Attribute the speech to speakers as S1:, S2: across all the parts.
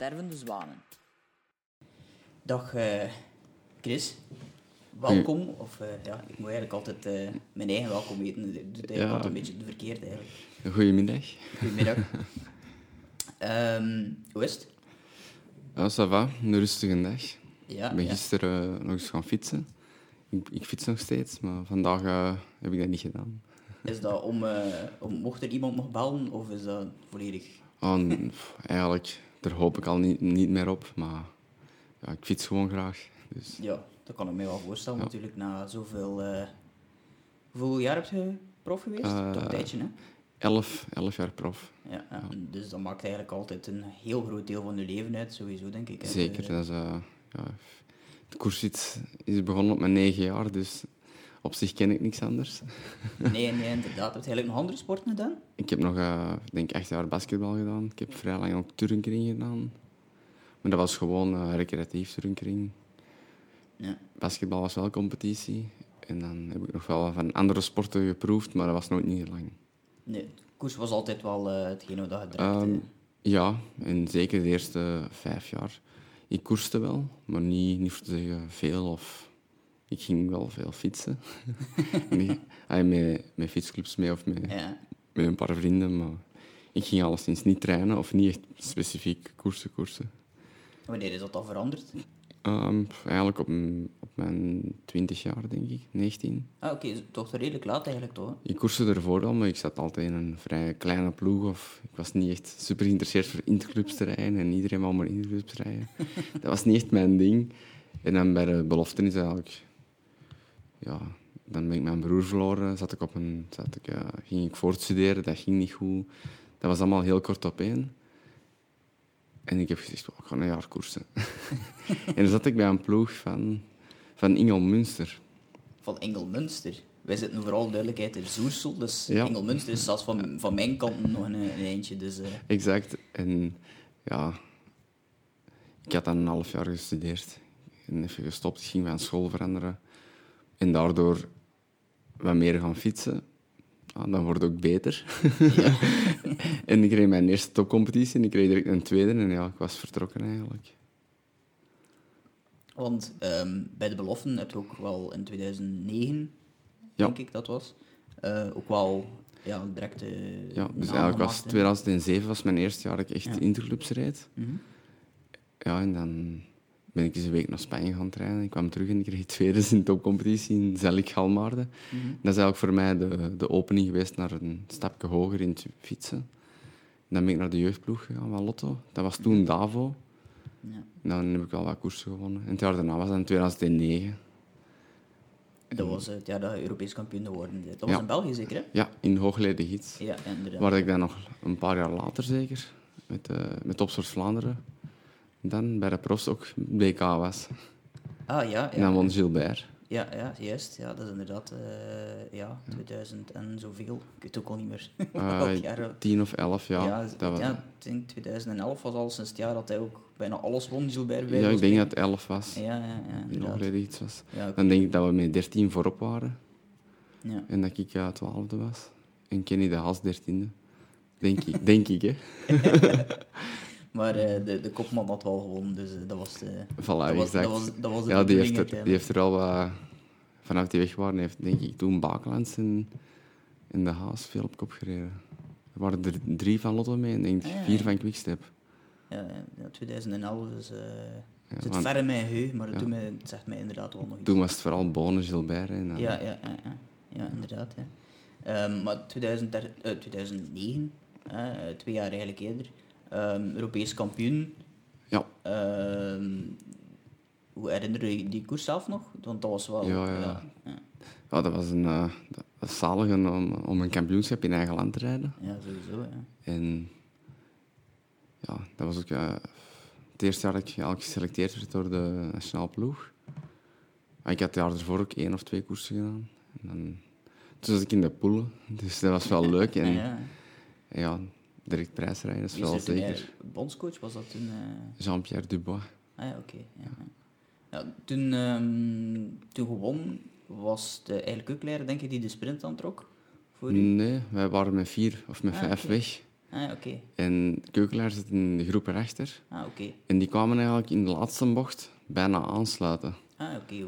S1: Stervende zwanen.
S2: Dag eh, Chris. Welkom. Of eh, ja, ik moet eigenlijk altijd eh, mijn eigen welkom weten. Ik doe het eigenlijk
S3: Ja.
S2: altijd een beetje verkeerd eigenlijk.
S3: Goedemiddag.
S2: Goedemiddag. Ehm hoe is het?
S3: Ja, ça va. Een rustige dag.
S2: Ja,
S3: Ik ben
S2: ja.
S3: gisteren nog eens gaan fietsen. Ik, ik fiets nog steeds, maar vandaag heb ik dat niet gedaan.
S2: Is dat om, eh, om, mocht er iemand nog bellen of is dat volledig...
S3: Oh, pff, eigenlijk, daar hoop ik al niet, niet meer op, maar ja, ik fiets gewoon graag. Dus
S2: Ja, dat kan ik me wel voorstellen
S3: Ja.
S2: natuurlijk, na zoveel... eh hoeveel jaar heb je prof geweest?
S3: Eh,
S2: Toch een tijdje, hè?
S3: elf, elf jaar prof.
S2: Ja, ja. Dus dat maakt eigenlijk altijd een heel groot deel van je leven uit, sowieso, denk ik.
S3: Zeker. Dat is, eh, ja, de koersfiets is begonnen op mijn negen jaar, dus op zich ken ik niks anders.
S2: Nee, nee, inderdaad. Heb je eigenlijk nog andere sporten gedaan?
S3: Ik heb nog, ik denk acht jaar basketbal gedaan. Ik heb vrij lang ook turnkring gedaan. Maar dat was gewoon eh, recreatief turnkring.
S2: Ja.
S3: Basketbal was wel competitie. En dan heb ik nog wel van andere sporten geproefd, maar dat was nooit niet lang.
S2: Nee, koers was altijd wel eh hetgene wat je direct...
S3: Ehm,
S2: eh,
S3: ja, en zeker de eerste vijf jaar. Ik koerste wel, maar niet, niet voor te zeggen veel. Of ik ging wel veel fietsen. ah, met, met fietsclubs mee of met,
S2: ja.
S3: met een paar vrienden, maar ik ging alleszins niet trainen of niet echt specifiek koersen koersen.
S2: Wanneer is dat al veranderd?
S3: Ehm, eigenlijk op, op mijn 20 jaar, denk ik, 19.
S2: Ah, oké, toch redelijk laat eigenlijk, toch?
S3: Ik koerste ervoor al, maar ik zat altijd in een vrij kleine ploeg. Of ik was niet echt super geïnteresseerd voor interclubs te rijden en iedereen wou maar interclubs rijden. dat was niet echt mijn ding. En dan bij de beloften is eigenlijk... Ja, dan ben ik mijn broer verloren. Zat ik op een, zat ik, ging ik voortstuderen, dat ging niet goed. Dat was allemaal heel kort opeen. En ik heb gezegd, "Oh, ik ga een jaar koersen. en dan zat ik bij een ploeg van, van Ingel Münster.
S2: Van Engelmünster. Wij zitten vooral duidelijkheid in Zoersel, dus
S3: Ja.
S2: Engelmünster is zelfs van, van mijn kant nog een, een eindje. Dus, eh,
S3: Exact. En ja, ik had dan een half jaar gestudeerd. En even gestopt. Ik ging van school veranderen. En daardoor wat meer gaan fietsen. Ja, dan wordt het ook beter. en ik kreeg mijn eerste topcompetitie en ik kreeg direct een tweede. En ja, ik was vertrokken eigenlijk.
S2: want ehm, bij de beloften heb je ook wel in 2009,
S3: Ja.
S2: denk ik dat was, eh, ook wel ja, direct eh,
S3: Ja, dus eigenlijk was
S2: gemaakt, hè.
S3: 2007 was mijn eerste jaar dat ik echt
S2: Ja.
S3: interclubs reed.
S2: Mhm.
S3: Ja, en dan ben ik eens een week naar Spanje gaan trainen. Ik kwam terug en ik kreeg tweede in de topcompetitie in Zellik Galmaarden.
S2: Mhm.
S3: Dat is eigenlijk voor mij de, de opening geweest naar een stapje hoger in het fietsen. Dan ben ik naar de jeugdploeg gegaan van Lotto. Dat was toen Davo.
S2: Ja.
S3: Dan heb ik wel wat koersen gewonnen. En het jaar daarna was dat in 2009.
S2: Dat was het jaar dat je Europees kampioen geworden bent. Dat was
S3: Ja.
S2: in België zeker, hè?
S3: Ja, in Hoogleden Gids.
S2: Ja, inderdaad.
S3: Waar ik dan nog een paar jaar later zeker, met, eh met Topsport Vlaanderen, dan bij de profs ook BK was.
S2: Ah, ja,
S3: En dan
S2: ja.
S3: won Gilbert.
S2: Ja, ja, juist. Ja, dat is inderdaad, eh, ja, 2000 en zoveel. Ik weet ook al niet meer jaar. dat-
S3: 10 of 11, ja.
S2: ja,
S3: dat was,
S2: ja, ik denk 2011 was al sinds het jaar dat hij ook bijna alles won, Gilbert. bij
S3: ja, ik denk dat het 11 was.
S2: Ja, ja, ja,
S3: in
S2: inderdaad.
S3: Gids was.
S2: Ja.
S3: Dan denk ik dat we met 13 voorop waren.
S2: ja.
S3: En dat ik ja, twaalfde was. En Kenny de Haas dertiende. Denk ik, denk ik hè.
S2: Maar eh, de, de kopman had wel gewonnen, dus eh, dat was de,
S3: Voilà,
S2: dat was,
S3: exact.
S2: dat was, dat was de
S3: ja, die heeft, er, die heeft er al wat... Vanaf die weg waren, heeft denk ik toen Bakelands en, en de Haas veel op kop gereden. Er waren er drie van Lotto mee en denk ik
S2: Ah, ja,
S3: vier van Quickstep.
S2: Ja, ja, 2011 is, eh zit
S3: want-
S2: ver in mijn geheugen, maar
S3: Ja.
S2: toen mij, het zegt mij inderdaad wel nog iets.
S3: Toen was het vooral Bonen, Gilbert. En
S2: Ja, ja, ja, ja. ja inderdaad. Ja. Ehm, maar 2013 eh, 2009, eh, twee jaar eigenlijk eerder, ehm, Europees kampioen.
S3: Ja.
S2: Ehm, hoe herinner je die koers zelf nog? Want dat was wel...
S3: Ja, ja.
S2: ja, ja,
S3: Ja, dat was een uh, dat was zalig om, om een kampioenschap in eigen land te rijden.
S2: ja, sowieso. Ja.
S3: En ja, dat was ook het eerste jaar dat ik eigenlijk geselecteerd werd door de nationale ploeg. Ik had het jaar ervoor ook één of twee koersen gedaan. En dan, toen zat ik in de poelen, dus dat was wel leuk. En
S2: ja.
S3: en ja, direct prijsrijden is wel
S2: is toen
S3: zeker.
S2: bondscoach? Was dat toen... eh,
S3: Jean-Pierre Dubois.
S2: Ah ja, oké. ja, ja. Ja, toen, ehm, toen gewonnen was de eigenlijk ook leider, denk ik, die de sprint aantrok voor u?
S3: Nee, wij waren met vier of met
S2: Ah,
S3: vijf weg.
S2: Ah, oké.
S3: En Keukelaar zit in de groep erachter.
S2: Ah, oké.
S3: En die kwamen eigenlijk in de laatste bocht bijna aansluiten.
S2: Ah, oké.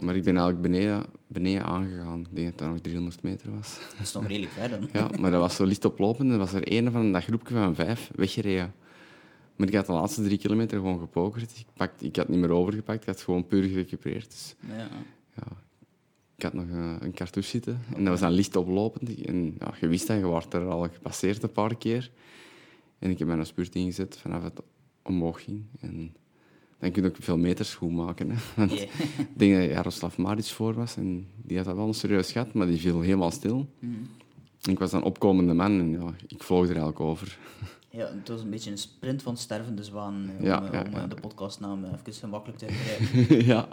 S3: Maar ik ben eigenlijk beneden, beneden aangegaan. Ik denk dat dat nog 300 meter was.
S2: Dat is nog redelijk ver dan.
S3: Ja, maar dat was zo licht oplopend. Er was er een van dat groepje van vijf weggereden. Maar ik had de laatste drie kilometer gewoon gepokerd. Ik, pakte, ik had niet meer overgepakt, ik had gewoon puur gerecupereerd. Dus
S2: Ja.
S3: ja, ik had nog een, een cartouche zitten. En dat was dan licht oplopend. En ja, je wist dat, je wordt er al gepasseerd een paar keer. En ik heb mijn spurt ingezet vanaf het omhoog ging. En dan kun je ook veel meters goed maken. Hè. Want ik denk dat Jaroslav Maric voor was. En die had dat wel een serieus gat, maar die viel helemaal stil.
S2: Mhm.
S3: Ik was dan opkomende man en ja, ik vloog er eigenlijk over.
S2: Ja, het was een beetje een sprint van stervende zwaan. eh,
S3: Ja,
S2: om, eh,
S3: ja,
S2: om eh,
S3: ja.
S2: de podcastnaam eh, even gemakkelijk te begrijpen.
S3: ja.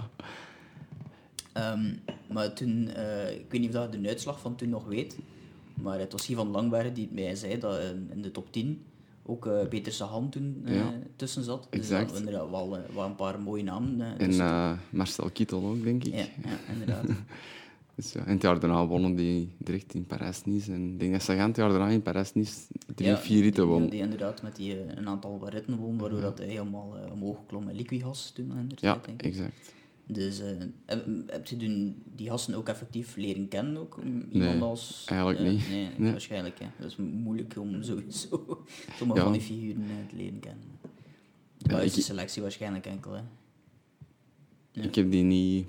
S2: Ehm, maar toen, eh, ik weet niet of je de uitslag van toen nog weet, maar het was Ivan Langberg die het mij zei dat eh, in de top 10 ook eh Peter Sagan toen
S3: Ja,
S2: tussen zat.
S3: exact.
S2: Dus dat inderdaad wel, eh, wel een paar mooie namen. eh,
S3: En eh, Marcel Kittel ook, denk ik.
S2: ja, ja, inderdaad.
S3: Dus, ja. En het jaar daarna wonnen die direct in Parijs-Nice. En ik denk dat Sagan het jaar daarna in Parijs-Nice drie,
S2: Ja,
S3: vier ritten won.
S2: Die inderdaad met die, een aantal ritten won, waardoor dat hij helemaal omhoog klom met Liquigas toen
S3: Ja,
S2: denk ik.
S3: exact.
S2: Dus eh, heb, heb je toen die gasten ook effectief leren kennen? Ook?
S3: Nee,
S2: Iemand als,
S3: eigenlijk niet.
S2: Nee,
S3: Nee.
S2: waarschijnlijk. Hè. Dat is moeilijk om sowieso sommige
S3: Ja.
S2: van die figuren te leren kennen.
S3: Ja,
S2: Buiten
S3: ik-
S2: de selectie waarschijnlijk enkel. Hè. Ja.
S3: Ik heb die niet...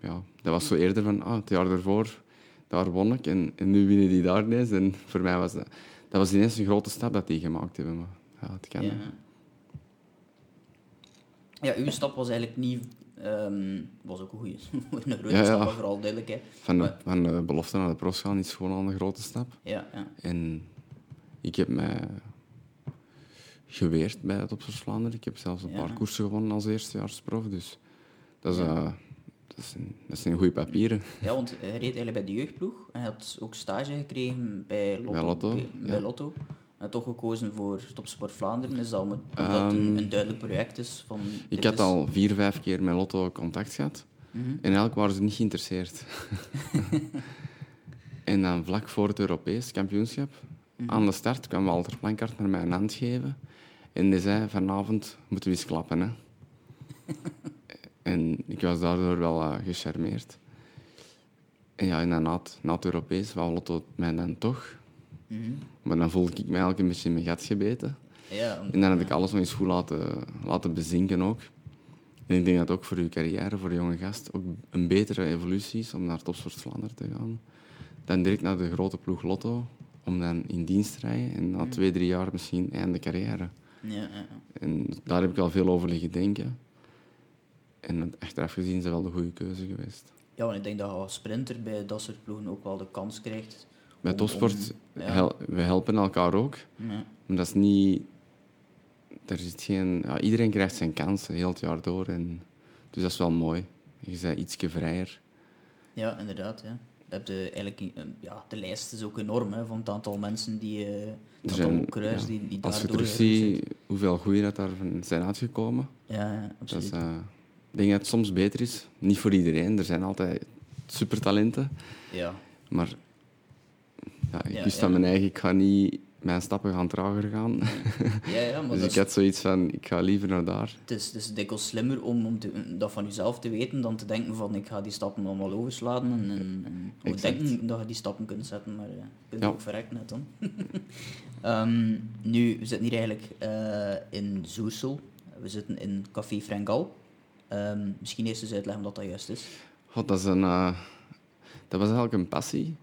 S3: Ja, dat was zo eerder van, ah, het jaar ervoor, daar won ik. En, en nu winnen die daar ineens. En voor mij was dat... Dat was ineens een grote stap dat die gemaakt hebben. Maar ja, het kan.
S2: Ja. ja, uw stap was eigenlijk niet... ehm, was ook een goede. een grote
S3: Ja, ja.
S2: stap, vooral duidelijk. Hè.
S3: Van, de,
S2: Maar-
S3: van de belofte naar de pros gaan is gewoon al een grote stap.
S2: Ja, ja.
S3: En ik heb mij geweerd bij het Opsters Vlaanderen. Ik heb zelfs een paar koersen gewonnen als eerstejaarsprof. Dus dat is, eh, dat een, dat zijn goede papieren.
S2: Ja, want hij reed eigenlijk bij de jeugdploeg. Hij had ook stage gekregen bij Lotto.
S3: Bij Lotto,
S2: bij. Lotto. En toch gekozen voor Topsport Vlaanderen. Is dat omdat dat een,
S3: Ehm,
S2: een duidelijk project is? Van,
S3: Ik had
S2: is-
S3: al vier, vijf keer met Lotto contact gehad.
S2: Mhm.
S3: En eigenlijk waren ze niet geïnteresseerd. en dan vlak voor het Europees kampioenschap,
S2: Mhm.
S3: aan de start, kwam Walter Plankart naar mij een hand geven. En die zei, vanavond moeten we eens klappen. Hè. en ik was daardoor wel eh, gecharmeerd. En ja, en dan na het, na het Europees wou Lotto mij dan toch. Maar dan voelde ik mij eigenlijk een beetje in mijn gat gebeten.
S2: Ja,
S3: En dan heb ik alles nog eens goed laten, laten bezinken ook. En ik denk dat ook voor uw carrière, voor een jonge gast, ook een betere evolutie is om naar Topsport Vlaanderen te gaan. Dan direct naar de grote ploeg Lotto, om dan in dienst te rijden. En na twee, drie jaar misschien einde carrière.
S2: ja.
S3: En daar heb ik al veel over liggen denken. En achteraf gezien is dat wel de goede keuze geweest.
S2: ja, want ik denk dat je als sprinter bij dat soort ploegen ook wel de kans krijgt.
S3: Bij topsport, hel- we helpen elkaar ook.
S2: Ja.
S3: Maar dat is niet... Er zit geen... Ja, iedereen krijgt zijn kansen heel het jaar door. En, dus dat is wel mooi. Je bent ietsje vrijer.
S2: Ja, inderdaad. Ja. Je hebt de, eigenlijk, ja, de lijst is ook enorm hè, van het aantal mensen die, eh het
S3: Er
S2: aantal
S3: zijn, ja,
S2: die, die
S3: als je terug ziet hoeveel goeie dat daar van zijn uitgekomen,
S2: Ja, ja,
S3: dat
S2: absoluut.
S3: is, eh, ik denk dat het soms beter is. Niet voor iedereen, er zijn altijd supertalenten.
S2: Ja,
S3: Maar ja, ik wist
S2: ja.
S3: van mijn eigen, ik ga niet mijn stappen gaan trager gaan.
S2: ja, ja maar
S3: dus ik
S2: is,
S3: had zoiets van, ik ga liever naar daar.
S2: het, is, is dikwijls slimmer om, om te- dat van jezelf te weten dan te denken van ik ga die stappen allemaal overslaan en, en,
S3: Exact.
S2: denken dat je die stappen kunt zetten, maar eh, je kunt
S3: Ja.
S2: ook verrekt net dan. Ehm, nu, we zitten hier eigenlijk eh, in Zoersel. We zitten in Café Frengal. Ehm, misschien eerst eens uitleggen wat dat juist is.
S3: God, dat, is een, eh, dat was eigenlijk een passie.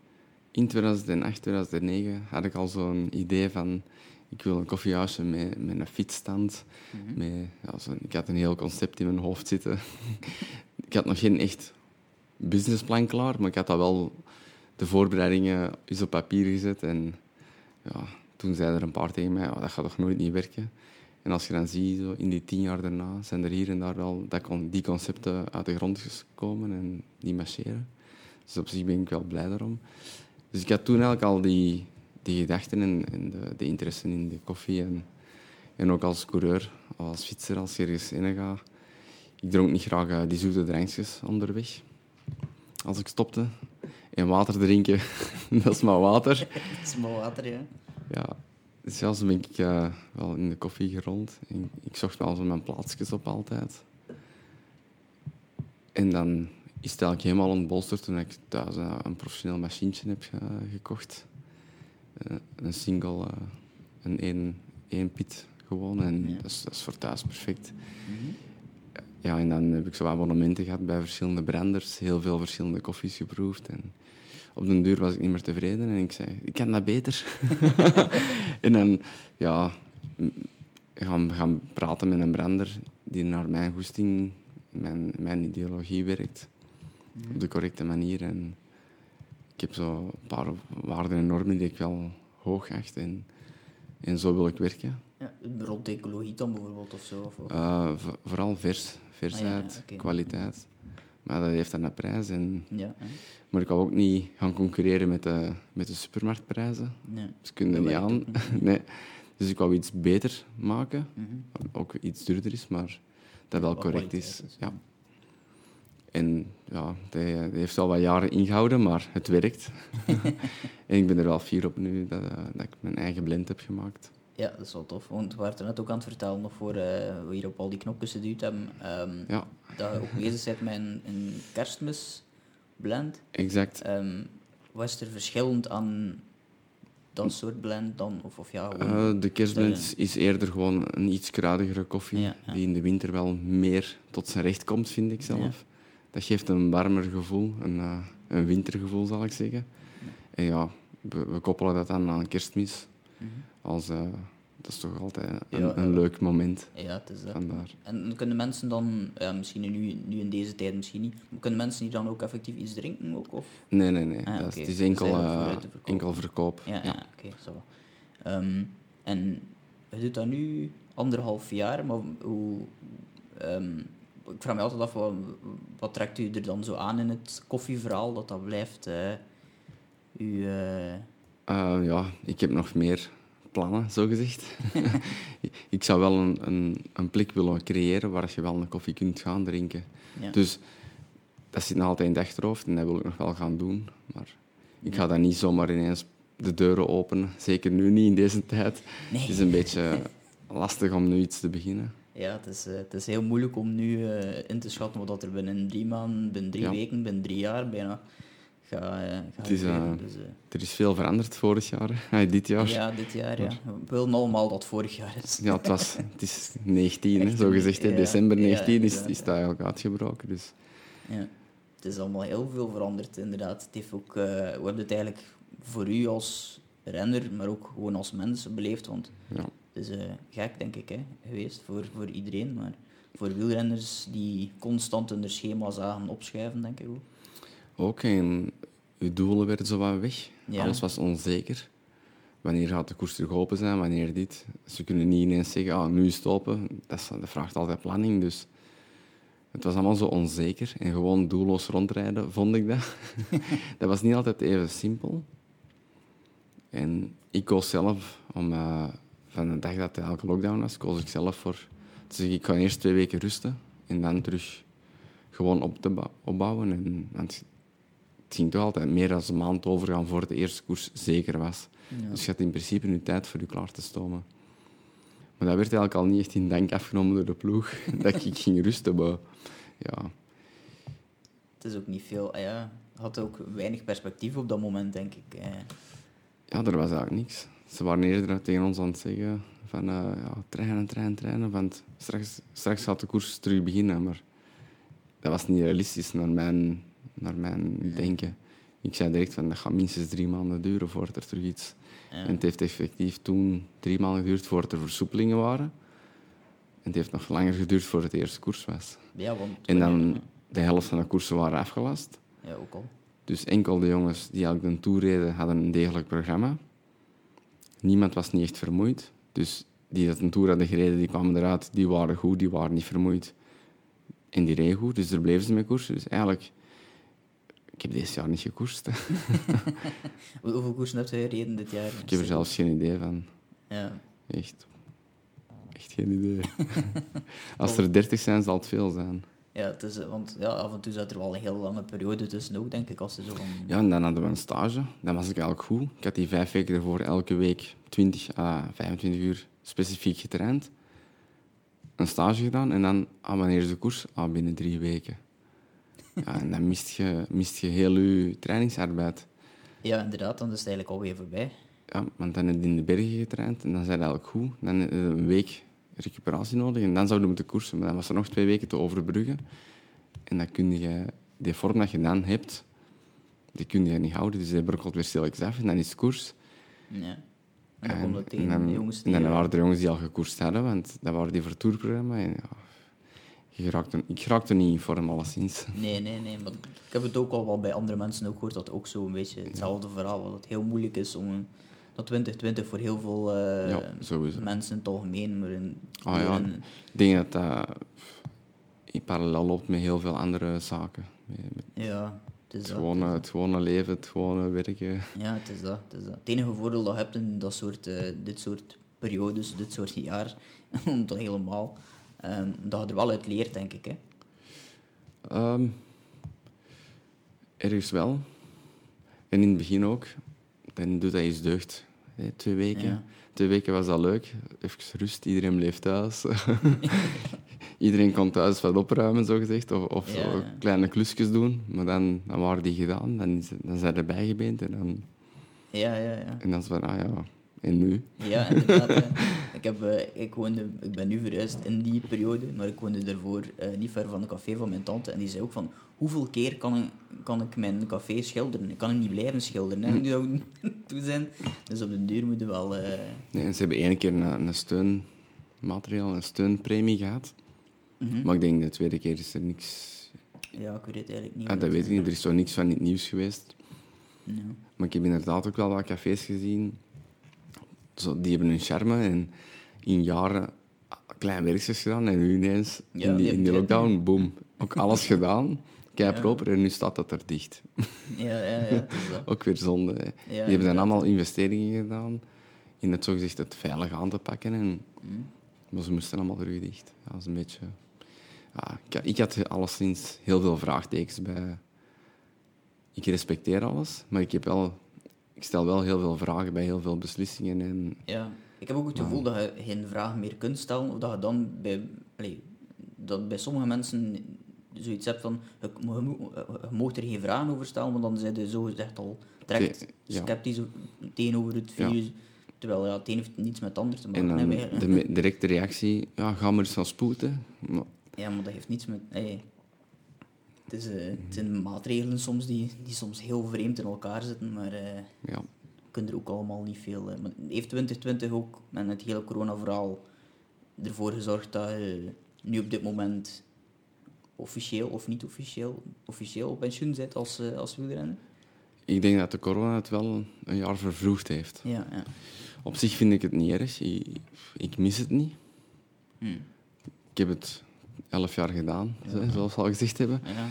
S3: In 2008, 2009 had ik al zo'n idee van... Ik wil een koffiehuisje met, met een fietsstand. met, ja, zo, ik had een heel concept in mijn hoofd zitten. ik had nog geen echt businessplan klaar, maar ik had dat wel de voorbereidingen eens op papier gezet. En ja, toen zeiden er een paar tegen mij, "Oh, dat gaat toch nooit niet werken. En als je dan ziet, zo, in die tien jaar daarna, zijn er hier en daar wel dat con- die concepten uit de grond gekomen en die marcheren. Dus op zich ben ik wel blij daarom. Dus ik had toen eigenlijk al die, die gedachten en, en de, de interesse in de koffie. En, en ook als coureur, als fietser, als je ergens gaat. Ik dronk niet graag eh, die zoete drankjes onderweg. Als ik stopte. En water drinken, dat is maar water.
S2: Het is maar water, ja.
S3: Ja. zelfs ben ik eh, wel in de koffie gerold. En ik zocht wel zo mijn plaatsjes op altijd. En dan is het eigenlijk helemaal ontbolsterd toen ik thuis eh, een professioneel machientje heb gekocht. Eh, een single, eh, een één, één pit gewoon. En
S2: Ja.
S3: dat, is, dat is voor thuis perfect.
S2: Mhm.
S3: Ja, en dan heb ik zo abonnementen gehad bij verschillende branders, heel veel verschillende koffies geproefd. En op den duur was ik niet meer tevreden en ik zei, ik kan dat beter. en dan, ja, gaan, gaan praten met een brander die naar mijn goesting, mijn, mijn ideologie werkt, op de correcte manier. En ik heb zo een paar waarden en normen die ik wel hoog acht en, en zo wil ik werken.
S2: Ja, rond ecologie dan bijvoorbeeld of zo. Of,
S3: Eh, vo- vooral vers, versheid,
S2: Ah, ja,
S3: kwaliteit. Maar dat heeft dan een prijs. En,
S2: ja,
S3: maar ik kan ook niet gaan concurreren met de, met de supermarktprijzen.
S2: nee.
S3: Ze kunnen
S2: Dat
S3: niet aan. nee. Dus ik wou iets beter maken.
S2: Mhm.
S3: Ook iets duurder is, maar dat wel correct is, Ja. En ja, dat heeft wel wat jaren ingehouden, maar het werkt. en ik ben er wel fier op nu dat, eh, dat ik mijn eigen blend heb gemaakt.
S2: Ja, dat is wel tof. Want we waren net ook aan het vertellen, nog voor eh, we hier op al die knopjes geduwd hebben, ehm,
S3: Ja,
S2: dat je ook bezig bent met een, een kerstmisblend.
S3: exact.
S2: Ehm wat is er verschillend aan dat soort blend dan? Of, of ja,
S3: Eh, de kerstblend is- is eerder gewoon een iets kruidigere koffie,
S2: Ja, ja.
S3: die in de winter wel meer tot zijn recht komt, vind ik zelf. Dat geeft een warmer gevoel, een, eh, een wintergevoel zal ik zeggen. En ja, we, we koppelen dat dan aan kerstmis.
S2: Mhm.
S3: Als, eh, dat is toch altijd een,
S2: Ja,
S3: een
S2: ja.
S3: leuk moment.
S2: Ja, het is dat.
S3: Vandaar.
S2: En kunnen mensen dan, ja, misschien nu, nu in deze tijd misschien niet, maar kunnen mensen hier dan ook effectief iets drinken? Ook, of?
S3: Nee, nee, nee.
S2: Ah,
S3: dat is, het is enkel, eh, enkel verkoop.
S2: Ja, ja. oké, zo. Ehm, en je doet dat nu anderhalf jaar, maar hoe... ehm, ik vraag me altijd af, wat, wat trekt u er dan zo aan in het koffieverhaal, dat dat blijft... eh u, eh,
S3: Eh, ja, ik heb nog meer plannen, zo gezegd. ik zou wel een, een, een plek willen creëren waar je wel een koffie kunt gaan drinken.
S2: ja.
S3: Dus dat zit nog altijd in het achterhoofd en dat wil ik nog wel gaan doen. Maar ik ga dan niet zomaar ineens de deuren openen. Zeker nu niet in deze tijd.
S2: Nee.
S3: Het is een beetje lastig om nu iets te beginnen.
S2: Ja, het is, eh, het is heel moeilijk om nu eh, in te schatten wat dat er binnen drie maanden, binnen drie
S3: Ja.
S2: weken, binnen drie jaar bijna gaat uh,
S3: is, eh,
S2: dus,
S3: Er is veel veranderd vorig jaar, ah, dit jaar. Ja.
S2: ja, dit jaar, ja. We willen allemaal dat vorig jaar is.
S3: het, was, het is 19, hè, zo gezegd.
S2: ja,
S3: December
S2: ja,
S3: 19 is,
S2: inderdaad.
S3: is dat eigenlijk uitgebroken. Dus.
S2: Ja. Het is allemaal heel veel veranderd, inderdaad. Het heeft ook, we hebben het eigenlijk voor u als renner, maar ook gewoon als mens beleefd, want
S3: Ja.
S2: Het is eh, gek, denk ik, hè, geweest voor, voor iedereen, maar voor wielrenners die constant hun schema zagen opschuiven, denk ik ook.
S3: Ook, en uw doelen werden zo wat weg.
S2: Ja.
S3: Alles was onzeker. Wanneer gaat de koers terug open zijn, wanneer dit. Ze kunnen niet ineens zeggen, ah, nu is het open. Dat, is- dat vraagt altijd planning, dus... Het was allemaal zo onzeker en gewoon doelloos rondrijden, vond ik dat. dat was niet altijd even simpel. En ik koos zelf, om, eh, van de dag dat elke lockdown was, koos ik zelf voor... zeggen, ik ga eerst twee weken rusten en dan terug gewoon op te bou- opbouwen. En, want het ging toch altijd meer dan een maand overgaan voor de eerste koers zeker was.
S2: Ja.
S3: Dus je had in principe nu tijd voor je klaar te stomen. Maar dat werd eigenlijk al niet echt in dank afgenomen door de ploeg, dat ik ging rusten. Maar ja,
S2: Het is ook niet veel, ah ja, had ook weinig perspectief op dat moment, denk ik. eh.
S3: ja, er was eigenlijk niks. Ze waren eerder tegen ons aan het zeggen van eh, ja, trainen, trainen, trainen. Want straks, straks gaat de koers terug beginnen. Maar dat was niet realistisch naar mijn, naar mijn denken. Ik zei direct van dat gaat minstens drie maanden duren voordat er terug iets...
S2: Ja.
S3: En het heeft effectief toen drie maanden geduurd voordat er versoepelingen waren. En het heeft nog langer geduurd voordat het eerste koers was.
S2: Ja, want...
S3: En dan de helft van de koersen waren afgelast.
S2: Ja, ook al.
S3: Dus enkel de jongens die eigenlijk de Tour reden, hadden een degelijk programma. Niemand was niet echt vermoeid. Dus die dat een Tour hadden gereden, die kwamen eruit. Die waren goed, die waren niet vermoeid. En die reden goed, dus daar bleven ze mee koersen. Dus eigenlijk... Ik heb deze jaar niet gekoerst.
S2: Hoeveel koersen heb je gereden dit jaar?
S3: Ik heb er zelfs geen idee van.
S2: Ja.
S3: Echt. Echt geen idee. Als er dertig zijn, zal het veel zijn.
S2: Ja, het is, eh, want ja, af en toe zat er wel een heel lange periode tussen ook, denk ik, als ze zo van...
S3: Ja, en dan hadden we een stage. Dan was ik eigenlijk goed. Ik had die vijf weken ervoor elke week 20 à 25 uur specifiek getraind. Een stage gedaan en dan, ah, wanneer is de koers? Ah, binnen drie weken. Ja, en dan mist je, mist je heel je trainingsarbeid.
S2: Ja, inderdaad, dan is het eigenlijk alweer voorbij.
S3: Ja, want dan heb je in de bergen getraind en dan zijn eigenlijk goed. Dan je een week recuperatie nodig en dan zouden we moeten koersen. Maar dan was er nog twee weken te overbruggen. En dan kun je, die vorm dat je dan hebt, die kun je niet houden. Dus je brokkelt weer stilletjes af en dan is het koers.
S2: Ja. En dan
S3: En,
S2: komt het
S3: en
S2: tegen
S3: dan,
S2: de jongens
S3: en
S2: die...
S3: dan
S2: eh,
S3: waren er jongens die al gekoerst hadden, want dat waren die voor tourprogramma. En ja, je geraakte, ik raakte niet in vorm, alleszins.
S2: Nee, nee, nee. Maar ik heb het ook al wel bij andere mensen ook gehoord, dat ook zo een beetje hetzelfde verhaal, dat het heel moeilijk is om... een- Dat 2020 voor heel veel eh,
S3: Ja,
S2: mensen in het algemeen, maar in...
S3: Ah ja,
S2: in-
S3: ik denk dat dat in parallel loopt met heel veel andere zaken. Met,
S2: ja, het is
S3: het,
S2: dat.
S3: gewone, het gewone leven, het gewone werken.
S2: Ja, het is dat. Het, is dat. het enige voordeel dat je hebt in dat soort, eh, dit soort periodes, dit soort jaar, om dan helemaal, ehm, dat je er wel uit leert, denk ik. Hè.
S3: Ehm, ergens wel. En in het begin ook. Dan doet dat iets deugd. hè, twee weken.
S2: Ja.
S3: Twee weken was dat leuk. Even rust, iedereen bleef thuis. iedereen kon thuis wat opruimen, zogezegd. Of, of
S2: Ja,
S3: zo kleine klusjes doen. Maar dan, dan waren die gedaan. Dan, dan zijn er bijgebeend. En dan,
S2: Ja, ja, ja.
S3: en dan is het van, ah ja, en nu?
S2: Ja, inderdaad. ik, heb, eh, ik, woonde, ik ben nu verhuisd in die periode, maar ik woonde daarvoor eh, niet ver van de café van mijn tante. En die zei ook van, hoeveel keer kan ik, kan ik mijn café schilderen? Ik kan hem niet blijven schilderen. Nu zou ik toe zijn. Dus op de duur moeten we wel... eh,
S3: Nee, en ze hebben één keer een, een steunmateriaal, een steunpremie gehad.
S2: mhm.
S3: Maar ik denk de tweede keer is er niks...
S2: Ja, ik weet het eigenlijk niet.
S3: Ah, dat weet ik niet. Er is zo niks van het nieuws geweest.
S2: Ja.
S3: Maar ik heb inderdaad ook wel wat cafés gezien. Zo, die hebben hun charme en in jaren klein werkjes gedaan. En nu ineens,
S2: Ja,
S3: in die, in die lockdown, boom. Ook alles gedaan. Kei proper. En nu staat dat er dicht.
S2: Ja, ja, ja.
S3: Ook weer zonde. hè. die hebben dan allemaal investeringen gedaan in het zogezegd het veilig aan te pakken. En,
S2: Mm.
S3: maar ze moesten allemaal terug dicht. Dat is een beetje... Ja, ik, ik had alleszins heel veel vraagtekens bij... Ik respecteer alles, maar ik, heb wel, ik stel wel heel veel vragen bij heel veel beslissingen. En
S2: Ja, ik heb ook het gevoel dat je geen vragen meer kunt stellen, of dat je dan bij, allee, dat bij sommige mensen zoiets hebt van, je, je, er geen vragen over stellen, want dan zijn ze zogezegd al direct
S3: ja.
S2: sceptisch tegenover het
S3: Ja.
S2: virus. Terwijl ja, het een heeft niets met het ander te maken.
S3: En dan de directe reactie, ja, ga maar eens gaan spoeten. Maar,
S2: Ja, maar dat heeft niets met... allee, het, is, eh, het zijn maatregelen soms die, die soms heel vreemd in elkaar zitten, maar... eh,
S3: ja,
S2: kunnen er ook allemaal niet veel. eh, Maar heeft 2020 ook met het hele corona-verhaal ervoor gezorgd dat je nu op dit moment officieel of niet officieel, officieel op pensioen zit als, als wielrenner?
S3: ik denk dat de corona het wel een jaar vervroegd heeft.
S2: Ja, ja.
S3: Op zich vind ik het niet erg. Ik, ik mis het niet.
S2: Hm.
S3: Ik heb het elf jaar gedaan, zo- zoals we al gezegd hebben.
S2: ja.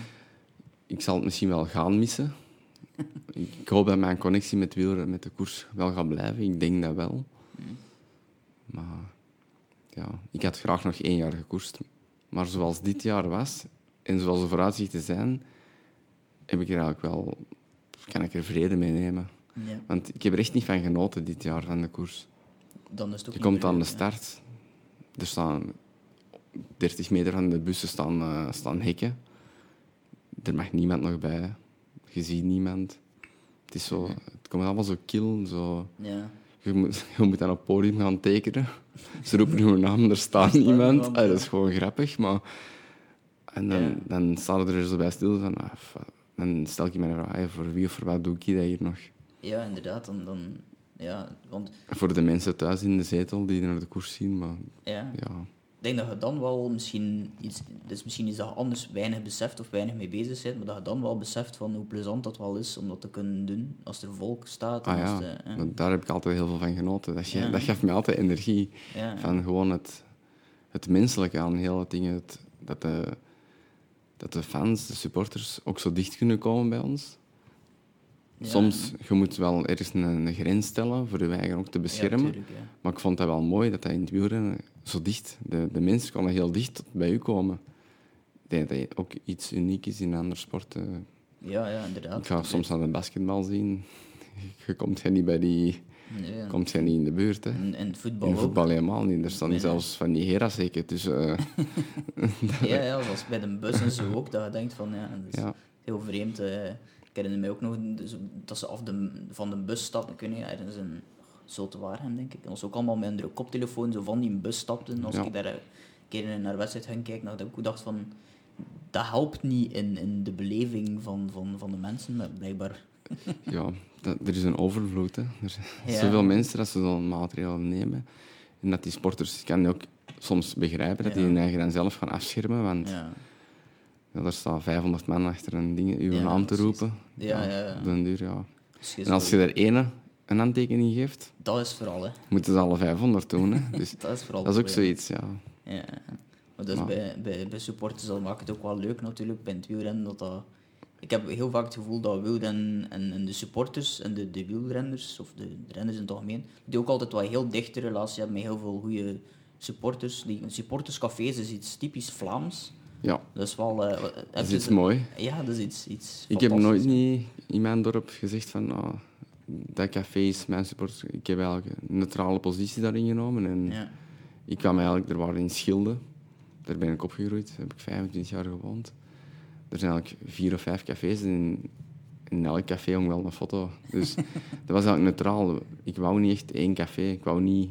S3: Ik zal het misschien wel gaan missen. ik hoop dat mijn connectie met wielrennen, met de koers, wel gaat blijven. Ik denk dat wel. Maar ja, ik had graag nog één jaar gekoerst. Maar zoals dit jaar was, en zoals de vooruitzichten zijn, heb ik er eigenlijk wel, kan ik er vrede mee nemen.
S2: ja.
S3: Want ik heb er echt niet van genoten dit jaar, van de koers.
S2: Dan is het ook
S3: Je komt aan de start. Er staan 30 meter van de bussen staan, eh, staan hekken. Er mag niemand nog bij. Je ziet niemand. Het, is zo, het komt allemaal zo kil. Zo.
S2: Ja.
S3: Je, moet, je moet aan het podium gaan tekenen. Ze roepen je naam, er staat niemand. Ah, dat is gewoon grappig. Maar... En dan,
S2: Ja.
S3: dan staan er zo bij stil. Van, ah, dan stel ik me vraag, voor wie of voor wat doe ik dat hier nog?
S2: ja, inderdaad. Dan, dan, ja, want
S3: Voor de mensen thuis in de zetel die naar de koers zien. Maar
S2: ja,
S3: ja,
S2: denk dat je dan wel misschien iets, dus misschien iets dat je anders weinig beseft of weinig mee bezig bent, maar dat je dan wel beseft van hoe plezant dat wel is om dat te kunnen doen als er volk staat.
S3: Ah ja,
S2: de-
S3: daar heb ik altijd heel veel van genoten. Dat, ge-
S2: Ja.
S3: dat gaf me altijd energie.
S2: Ja.
S3: Van gewoon het, het menselijke aan heel het dingen. Het, dat, de, dat de fans, de supporters, ook zo dicht kunnen komen bij ons.
S2: Ja.
S3: Soms, je moet wel ergens een, een grens stellen voor je eigen ook te beschermen.
S2: Ja, tuurlijk, ja.
S3: maar ik vond dat wel mooi, dat dat in het wielrennen zo dicht... De, de mensen konden heel dicht tot bij u komen. denk dat ook iets uniek is in andere sporten.
S2: Ja, ja, inderdaad.
S3: Ik ga soms naar de basketbal zien. Je komt niet bij die...
S2: Nee,
S3: Komt je niet in de buurt, hè.
S2: En, en voetbal
S3: In
S2: ook.
S3: voetbal helemaal niet. Er staan
S2: Nee,
S3: niet
S2: nee.
S3: zelfs van die hera zeker tussen. eh,
S2: Ja, ja, zoals bij de bus en zo ook, dat je denkt van, ja, dat is
S3: ja.
S2: heel vreemd. eh. Ik herinner mij ook nog dus, dat ze af de, van de bus stapten, kunnen je ergens in Zultewaarhem, denk ik. Dat was ook allemaal met een koptelefoon zo van die bus stapten. Als
S3: Ja.
S2: ik daar een keer naar de wedstrijd ging kijken, dat ik ook dacht van, dat helpt niet in, in de beleving van, van, van de mensen, maar blijkbaar...
S3: ja, dat, er is een overvloed. Hè. Er zijn
S2: Ja.
S3: zoveel mensen dat ze zo'n maatregel nemen. En dat die sporters, ik kan ook soms begrijpen dat die hun eigen dan zelf gaan afschermen. Want
S2: Ja,
S3: ja, er staan 500 man achter een ding, uw
S2: Ja,
S3: naam te roepen.
S2: Ja, ja, ja.
S3: Den duur, ja.
S2: dus
S3: En als je er ene een handtekening geeft,
S2: Dat is vooral, hè.
S3: moeten ze alle 500 doen. Hè. Dus
S2: Dat is vooral
S3: dat is ook zoiets, ja.
S2: Ja. Maar dus
S3: Maar-
S2: bij, bij, bij supporters dat maakt het ook wel leuk natuurlijk bij het wielrennen. Dat dat, ik heb heel vaak het gevoel dat wielrennen en, en de supporters en de, de wielrenners, of de, de renners in het algemeen, die ook altijd wel een heel dichte relatie hebben met heel veel goede supporters. Die, supporterscafés is iets typisch Vlaams.
S3: Ja,
S2: Dat is wel... eh,
S3: dat is iets mooi.
S2: Ja, dat is iets, iets
S3: Ik heb nooit niet in mijn dorp gezegd van ah, dat café is mijn support. Ik heb eigenlijk een neutrale positie daarin genomen. En
S2: Ja.
S3: ik kwam eigenlijk, er waren in Schilde, daar ben ik opgegroeid, daar heb ik 25 jaar gewoond. Er zijn eigenlijk vier of vijf cafés en in elk café hong wel een foto. Dus dat was eigenlijk neutraal. Ik wou niet echt één café. Ik wou, niet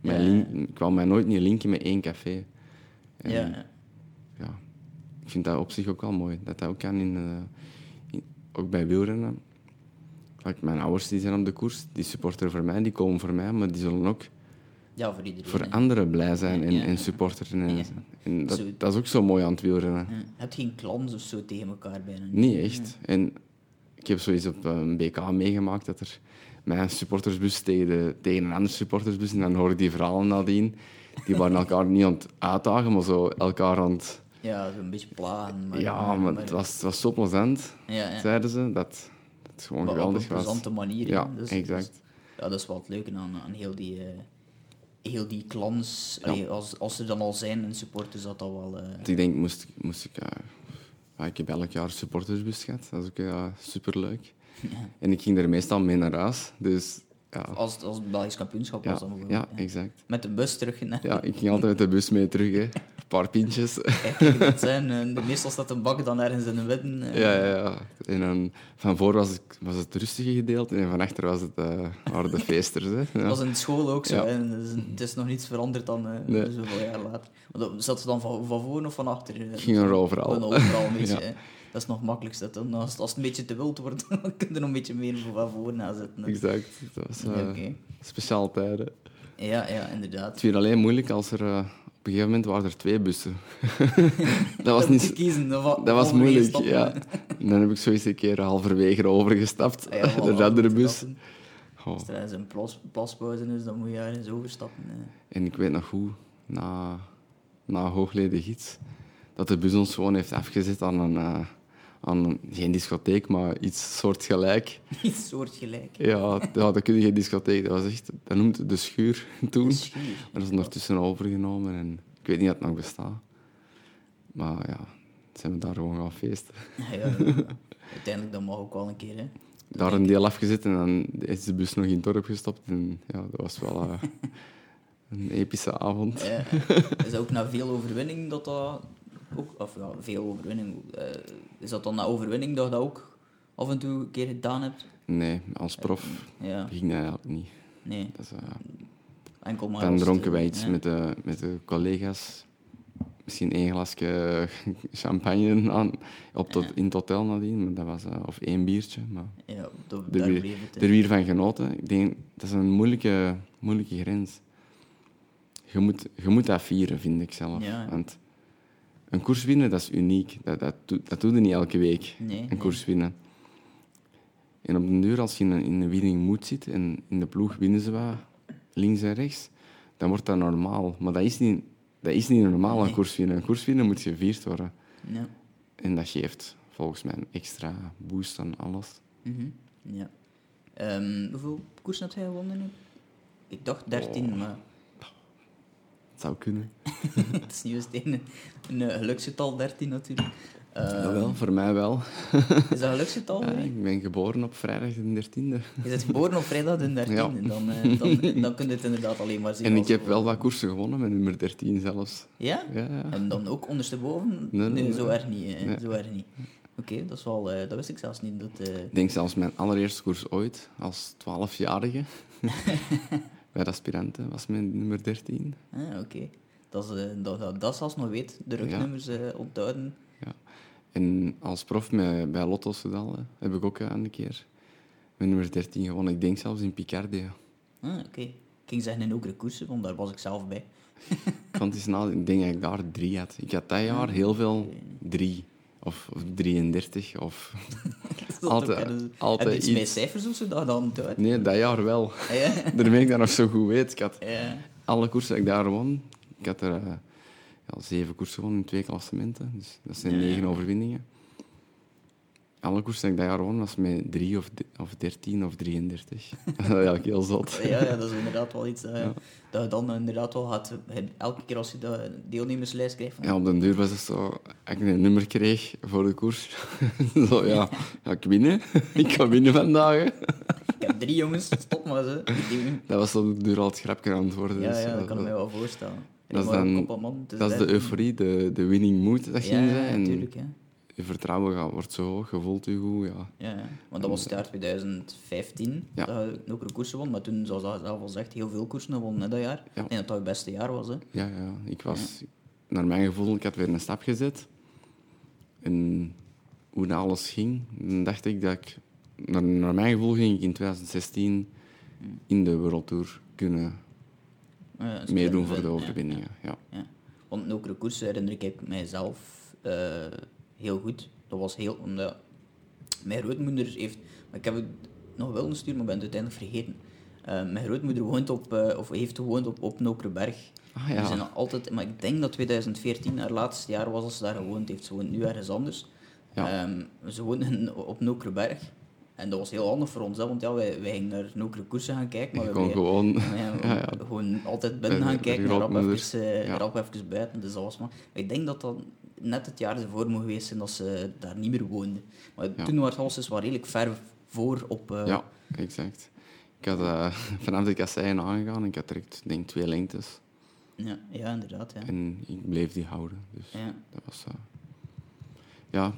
S3: mijn
S2: Ja,
S3: link- ik wou mij nooit niet linken met één café. En
S2: Ja, ja.
S3: ik vind dat op zich ook wel mooi. Dat dat ook kan in, eh, in- ook bij wielrennen. Like, mijn ouders die zijn op de koers, die supporteren voor mij, die komen voor mij, maar die zullen ook
S2: ja, voor iedereen.
S3: voor anderen blij zijn en,
S2: Ja.
S3: en supporteren. En, en dat, dat is ook zo mooi aan het wielrennen.
S2: Je hebt geen clans of zo tegen elkaar bijna.
S3: Niet echt. En ik heb zoiets op een BK meegemaakt dat er mijn supportersbus tegen, de, tegen een andere supportersbus, en dan hoor ik die verhalen nadien. Die waren elkaar niet aan het uitdagen, maar zo elkaar aan het...
S2: Ja, zo'n beetje plagen. Maar,
S3: Ja, maar het was, het was zo plezant,
S2: Ja, ja.
S3: zeiden ze, dat dat het gewoon
S2: Maar op een
S3: geweldig was.
S2: plezante manier.
S3: Ja.
S2: Dus-
S3: exact.
S2: dus- ja, dat is wel het leuke aan, aan heel die, eh, heel die clans.
S3: Ja.
S2: Allee, als, als er dan al zijn en supporters, dat dat wel... eh,
S3: ik denk, moest, moest ik... ja, ik heb elk jaar een supportersbus gehad, dat is ook ja, superleuk. En ik ging er meestal mee naar huis, dus ja,
S2: als, als het Belgisch kampioenschap was
S3: ja,
S2: dan
S3: ja exact.
S2: Met de bus terug. hè.
S3: Ja, ik ging altijd met de bus mee terug, hè. een paar pintjes.
S2: Dat zijn, eh, meestal staat een bak dan ergens in midden. eh.
S3: Ja, ja, ja. En dan, van voor was, ik, was het rustige gedeelte en van achter was het, eh waren de feesters. Hè.
S2: Dat was in school ook zo.
S3: Ja.
S2: En Het, is, het nog niets veranderd dan eh,
S3: Nee.
S2: zoveel jaar later. Dat, zat ze dan van, van voor of van achter? eh?
S3: ging er overal.
S2: Overal een beetje.
S3: Ja.
S2: Dat is nog makkelijkst. dat dan. Als, het- als het een beetje te wild wordt, dan kun je er nog een beetje meer van voor na zitten. hè.
S3: Exact. Dat was eh speciaal tijden.
S2: Ja, ja, inderdaad.
S3: Het werd alleen moeilijk als er... op een gegeven moment waren er twee bussen. dat was niet...
S2: kiezen.
S3: Dat was moeilijk, ja. En dan heb ik zoiets een keer halverwege overgestapt.
S2: Ah, ja, voilà,
S3: de andere bus. Oh.
S2: Als er een plas, plaspauze is, dan moet je ergens overstappen. hè.
S3: En ik weet nog hoe, na, na hoogleden gids, dat de bus ons gewoon heeft afgezet aan een, eh, aan geen discotheek, maar iets soortgelijk.
S2: Iets soortgelijk.
S3: Ja, ja, dat kun je geen discotheek. Dat was echt, dat noemde de schuur toen.
S2: Schuur.
S3: Dat is ondertussen overgenomen en ik weet niet dat het nog bestaat. Maar ja, zijn we daar gewoon gaan feesten.
S2: Ja, ja, ja. Uiteindelijk, dat mag ook wel een keer. Hè.
S3: Daar een deel afgezet en dan is de bus nog in het dorp gestopt. En ja, dat was wel eh, een epische avond.
S2: Ja. Is dat ook na veel overwinning dat dat... Ook, of ja, veel overwinning. eh, is dat dan na overwinning dat je dat ook af en toe een keer gedaan hebt?
S3: Nee, als prof
S2: Ja,
S3: ging dat eigenlijk niet.
S2: nee.
S3: Dat is, eh,
S2: Enkel maar
S3: Dan dronken wij
S2: eh,
S3: iets
S2: ja.
S3: met, de, met de collega's. Misschien één glasje champagne aan, op tot, in het hotel nadien. Maar dat was, eh, of één biertje. Maar
S2: Ja, dat,
S3: er weer, er weer van genoten. Ik denk, dat is een moeilijke, moeilijke grens. Je moet, je moet dat vieren, vind ik zelf.
S2: Ja, ja.
S3: Want een koers winnen, dat is uniek. Dat, dat, dat doe je niet elke week,
S2: Nee,
S3: een
S2: nee.
S3: koers winnen. En op den duur, als je in een, in een winning moed zit en in de ploeg winnen ze wat, links en rechts, dan wordt dat normaal. Maar dat is niet, dat is niet normaal, een koers winnen. Een koers winnen moet gevierd worden.
S2: Ja.
S3: En dat geeft volgens mij een extra boost aan alles.
S2: Mhm. ja. Ehm, hoeveel koers had hij gewonnen nu? Ik dacht 13,
S3: Oh.
S2: maar...
S3: Het zou kunnen.
S2: het is niet een, een geluksgetal 13 natuurlijk. Uh,
S3: Jawel, voor mij wel.
S2: is dat een geluksgetal?
S3: Ja, ik ben geboren op vrijdag de 13e.
S2: Je bent geboren op vrijdag de 13e.
S3: Ja.
S2: Dan, eh, dan, dan kun je het inderdaad alleen maar zien.
S3: En ik heb wel wat koersen gewonnen met nummer 13 zelfs.
S2: Ja?
S3: Ja, ja.
S2: En dan ook ondersteboven?
S3: Nee, nee, nee.
S2: zo erg niet.
S3: Nee.
S2: Zo erg niet. Oké, dat is wel... eh, dat wist ik zelfs niet. Dat, eh,
S3: Ik denk zelfs mijn allereerste koers ooit, als 12-jarige. bij de aspiranten was mijn nummer 13.
S2: ah, oké. Dat, is, eh, dat, dat, als nog weet. De rugnummers eh, onthouden.
S3: En als prof met, bij Lotto Soudal heb ik ook eh, een keer mijn nummer 13 gewonnen. Ik denk zelfs in Picardie.
S2: Ah, oké. Ik ging zeggen in Okere koersen, want daar was ik zelf bij.
S3: Ik kan het ik denk dat ik daar drie had. Ik had dat jaar heel veel drie. Of, of 33, of... Altijd- altijd
S2: Heb je iets met cijfers of zo dat dan onthouden?
S3: Nee, dat jaar wel.
S2: Ah, Ja.
S3: Daarmee ik dat nog zo goed weet. Ik had
S2: Ja.
S3: alle koersen dat ik daar won. Ik had er eh, ja, zeven koersen gewonnen in twee klassementen. Dus dat zijn negen overwinningen. Alle koersen dat ik dat jaar won was met drie of, de- of dertien of 33. dat is eigenlijk heel zot.
S2: Ja, ja, dat is inderdaad wel iets dat, dat je dan inderdaad wel gaat... Elke keer als je de deelnemerslijst krijgt... Van,
S3: Ja, op den duur was het zo... Als ik een nummer kreeg voor de koers... zo, ja, ga ik winnen? ik ga winnen vandaag. hè.
S2: Ik heb drie jongens, stop maar ze.
S3: Dat was op de duur al het grapje aan het worden.
S2: Ja,
S3: dus,
S2: ja,
S3: eh,
S2: dat kan ik mij wel voorstellen.
S3: Dat is dan- Dat is de euforie, de, de winning mood dat je
S2: Ja,
S3: in
S2: ja, natuurlijk. Ja.
S3: Je vertrouwen gaat, wordt zo hoog, je voelt je goed. Ja.
S2: Ja, ja. Want dat was het jaar 2015
S3: Ja.
S2: dat je ook een koersen won. Maar toen, zoals dat zelf al zegt, heel veel koersen gewonnen hè, dat jaar.
S3: Ja.
S2: Ik denk dat dat het beste jaar was. Hè.
S3: Ja, ja, ik was... Naar mijn gevoel, ik had weer een stap gezet. En hoe dat alles ging, dan dacht ik dat ik... Naar, naar mijn gevoel ging ik in 2016 in de World Tour kunnen
S2: Ja, een
S3: meedoen voor de overwinningen. Ja.
S2: Ja. Want ook de herinner ik mijzelf eh, heel goed. Dat was heel... Omdat mijn grootmoeder heeft... Maar ik heb het nog wel gestuurd, maar ik ben het uiteindelijk vergeten. Eh, mijn grootmoeder woont op, eh, of heeft gewoond op, op Nokerenberg.
S3: Ah, ja.
S2: zijn altijd, maar ik denk dat 2014 haar laatste jaar was als ze daar gewoond heeft. Ze woont nu ergens anders.
S3: Ja.
S2: Ehm, ze woonden op Nokerenberg. En dat was heel handig voor ons, hè, want ja, wij, wij gingen naar Nokere koersen gaan kijken. Maar
S3: Je
S2: we
S3: kon
S2: bleven-
S3: gewoon...
S2: maar ja. Gewoon altijd binnen gaan kijken en rap even, rap even buiten. Dus dat was maar. maar ik denk dat dat net het jaar ervoor moet geweest zijn dat ze daar niet meer woonden. Maar
S3: Ja.
S2: toen was alles wel redelijk ver voor op... eh,
S3: Ja, exact. Ik had uh, vanaf de kasseien aangegaan en ik had direct, denk twee lengtes.
S2: ja, ja, inderdaad. Ja.
S3: En ik bleef die houden. Dus
S2: Ja.
S3: dat was... eh, ja,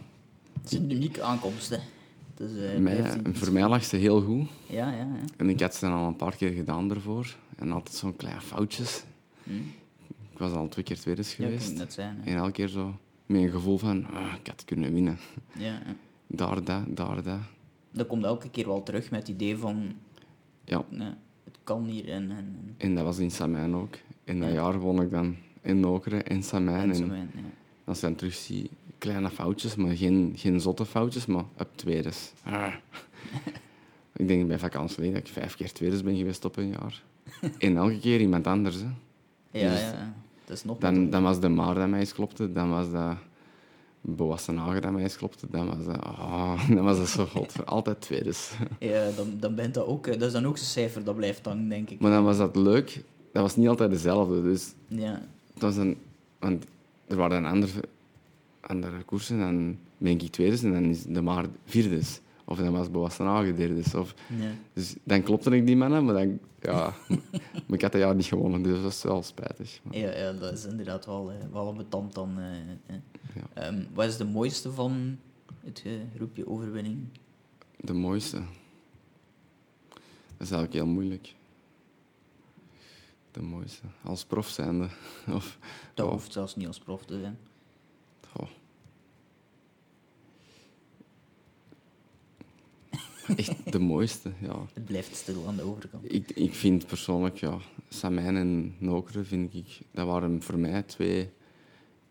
S2: Het is een unieke aankomst. Hè. Dus,
S3: mij, voor mij lag ze heel goed.
S2: Ja, ja, ja.
S3: En ik had ze dan al een paar keer gedaan ervoor. En altijd zo'n kleine foutjes.
S2: Hm.
S3: Ik was al twee keer tweede
S2: Ja,
S3: geweest.
S2: het net zijn. hè.
S3: en elke keer zo met een gevoel van, ah, ik had kunnen winnen.
S2: Ja.
S3: Daar dat, daar dat.
S2: Dat komt elke keer wel terug met het idee van...
S3: Ja,
S2: ja, het kan hier en... en, en
S3: dat was in Samijn ook. En dat
S2: Ja.
S3: jaar won ik dan in Nokere en Samijn.
S2: en zo
S3: En
S2: mijn, ja.
S3: als je dan terug zie, kleine foutjes, maar geen, geen zotte foutjes, maar op tweedes. Ah. ik denk bij vakantie dat ik vijf keer tweedes ben geweest op een jaar. en elke keer iemand anders. Hè.
S2: Ja,
S3: Dus
S2: ja, ja. Dat is nog
S3: Dan, dan was de Maar dat mij eens klopte, dan was dat Boas ten Hagen dat mij eens klopte, dan was dat, ah, dan was dat zo god, altijd tweedes.
S2: Ja, dan, dan bent dat ook... eh, Dat is dan ook zo'n cijfer dat blijft hangen, denk ik.
S3: maar dan was dat leuk, dat was niet altijd dezelfde, dus
S2: Ja,
S3: het was een, want er waren andere, andere koersen, dan ben ik tweedes en dan is de Maar vierdes. Of dan was Boas ten Hagen derdes. Of,
S2: ja.
S3: dus dan klopte ik die mannen, maar dan, ja, maar ik had dat jaar niet gewonnen, dus dat was wel spijtig. Maar,
S2: Ja, ja, dat is inderdaad wel, eh, wel betant dan. eh, eh.
S3: Ja.
S2: Ehm, wat is de mooiste van het groepje overwinning?
S3: De mooiste. Dat is eigenlijk heel moeilijk. De mooiste. Als prof zijnde. Of,
S2: Dat
S3: oh,
S2: hoeft zelfs niet als prof te zijn.
S3: oh. Echt de mooiste, ja.
S2: Het blijft stil aan de overkant.
S3: Ik, ik vind persoonlijk, ja, Samijn en Nokere, vind ik, dat waren voor mij twee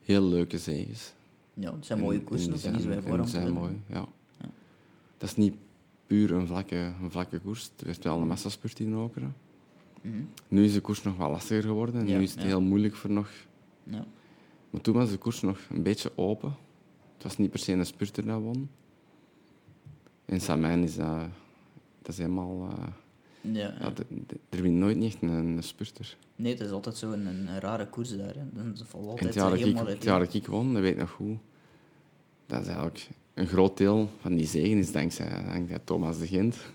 S3: heel leuke zegens.
S2: Ja, het zijn mooie
S3: En-
S2: koersen,
S3: en
S2: dat kiezen wij
S3: zijn-
S2: voor te
S3: zijn mooi, ja.
S2: Ja.
S3: Dat is niet puur een vlakke, een vlakke koers. Er werd wel een massaspurt in Nokere.
S2: Mhm.
S3: Nu is de koers nog wat lastiger geworden. En
S2: Ja,
S3: nu is het
S2: ja.
S3: heel moeilijk voor nog...
S2: Ja.
S3: Maar toen was de koers nog een beetje open. Het was niet per se een spurter dat won. In Samijn is dat, dat is helemaal... eh,
S2: Ja,
S3: Ja, de- de- er wint nooit niet echt een, een spurter.
S2: Nee, het is altijd zo een, een rare koers daar. Hè. Valt
S3: En
S2: altijd
S3: het jaar, dat ik,
S2: helemaal
S3: het jaar dat ik won, dat weet ik nog goed, dat is eigenlijk een groot deel van die zegen is dankzij, dankzij Thomas de Gent.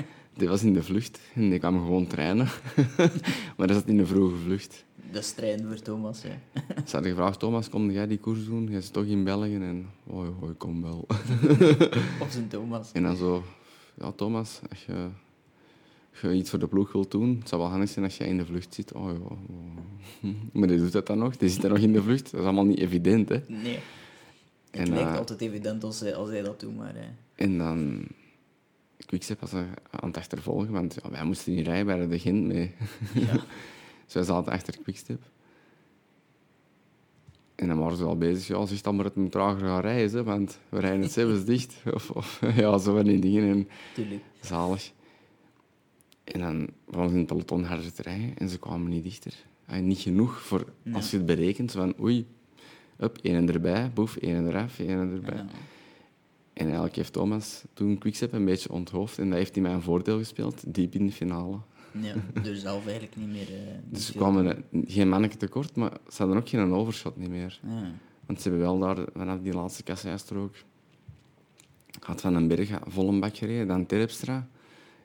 S3: die was in de vlucht en die kwam gewoon trainen. maar dat zat in de vroege vlucht.
S2: Dat is trein voor Thomas. Hè.
S3: Ze hadden gevraagd, Thomas, kom jij die koers doen? Jij zit toch in België? En, hoi, hoi, kom wel.
S2: Of zijn Thomas.
S3: en dan zo, ja, Thomas, als je, als je iets voor de ploeg wilt doen, het zou wel handig zijn als jij in de vlucht zit. Oh, ja, ja. Maar die doet dat dan nog, die zit er nog in de vlucht. Dat is allemaal niet evident, hè.
S2: Nee. Het
S3: En,
S2: lijkt
S3: eh,
S2: altijd evident als hij, als hij dat doet, maar...
S3: En dan... Quickstep was er aan het achtervolgen, want ja, wij moesten niet rijden, wij hadden de Gent mee.
S2: ja.
S3: Dus wij zaten achter Quickstep. En dan waren ze al bezig, ja, zeg dan maar dat we trager gaan rijden, hè, want we rijden het zelfs dicht. Of, of ja, zo van die dingen. En
S2: Tuurlijk.
S3: zalig. En dan waren ze in het peloton harder te rijden en ze kwamen niet dichter. En niet genoeg voor,
S2: Nee.
S3: als je het berekent, van oei, up, één erbij, boef, één eraf, één erbij.
S2: Ja.
S3: En eigenlijk heeft Thomas toen Quickstep een beetje onthoofd en dat heeft hij mij een voordeel gespeeld, diep in de finale.
S2: ja, dus zelf eigenlijk niet meer... eh, niet
S3: Dus ze kwamen eh, geen manneke tekort, maar ze hadden ook geen overshot niet meer.
S2: Ja.
S3: Want ze hebben wel daar, vanaf die laatste kasseistrook, had Van den Berg vol een bak gereden, dan Terpstra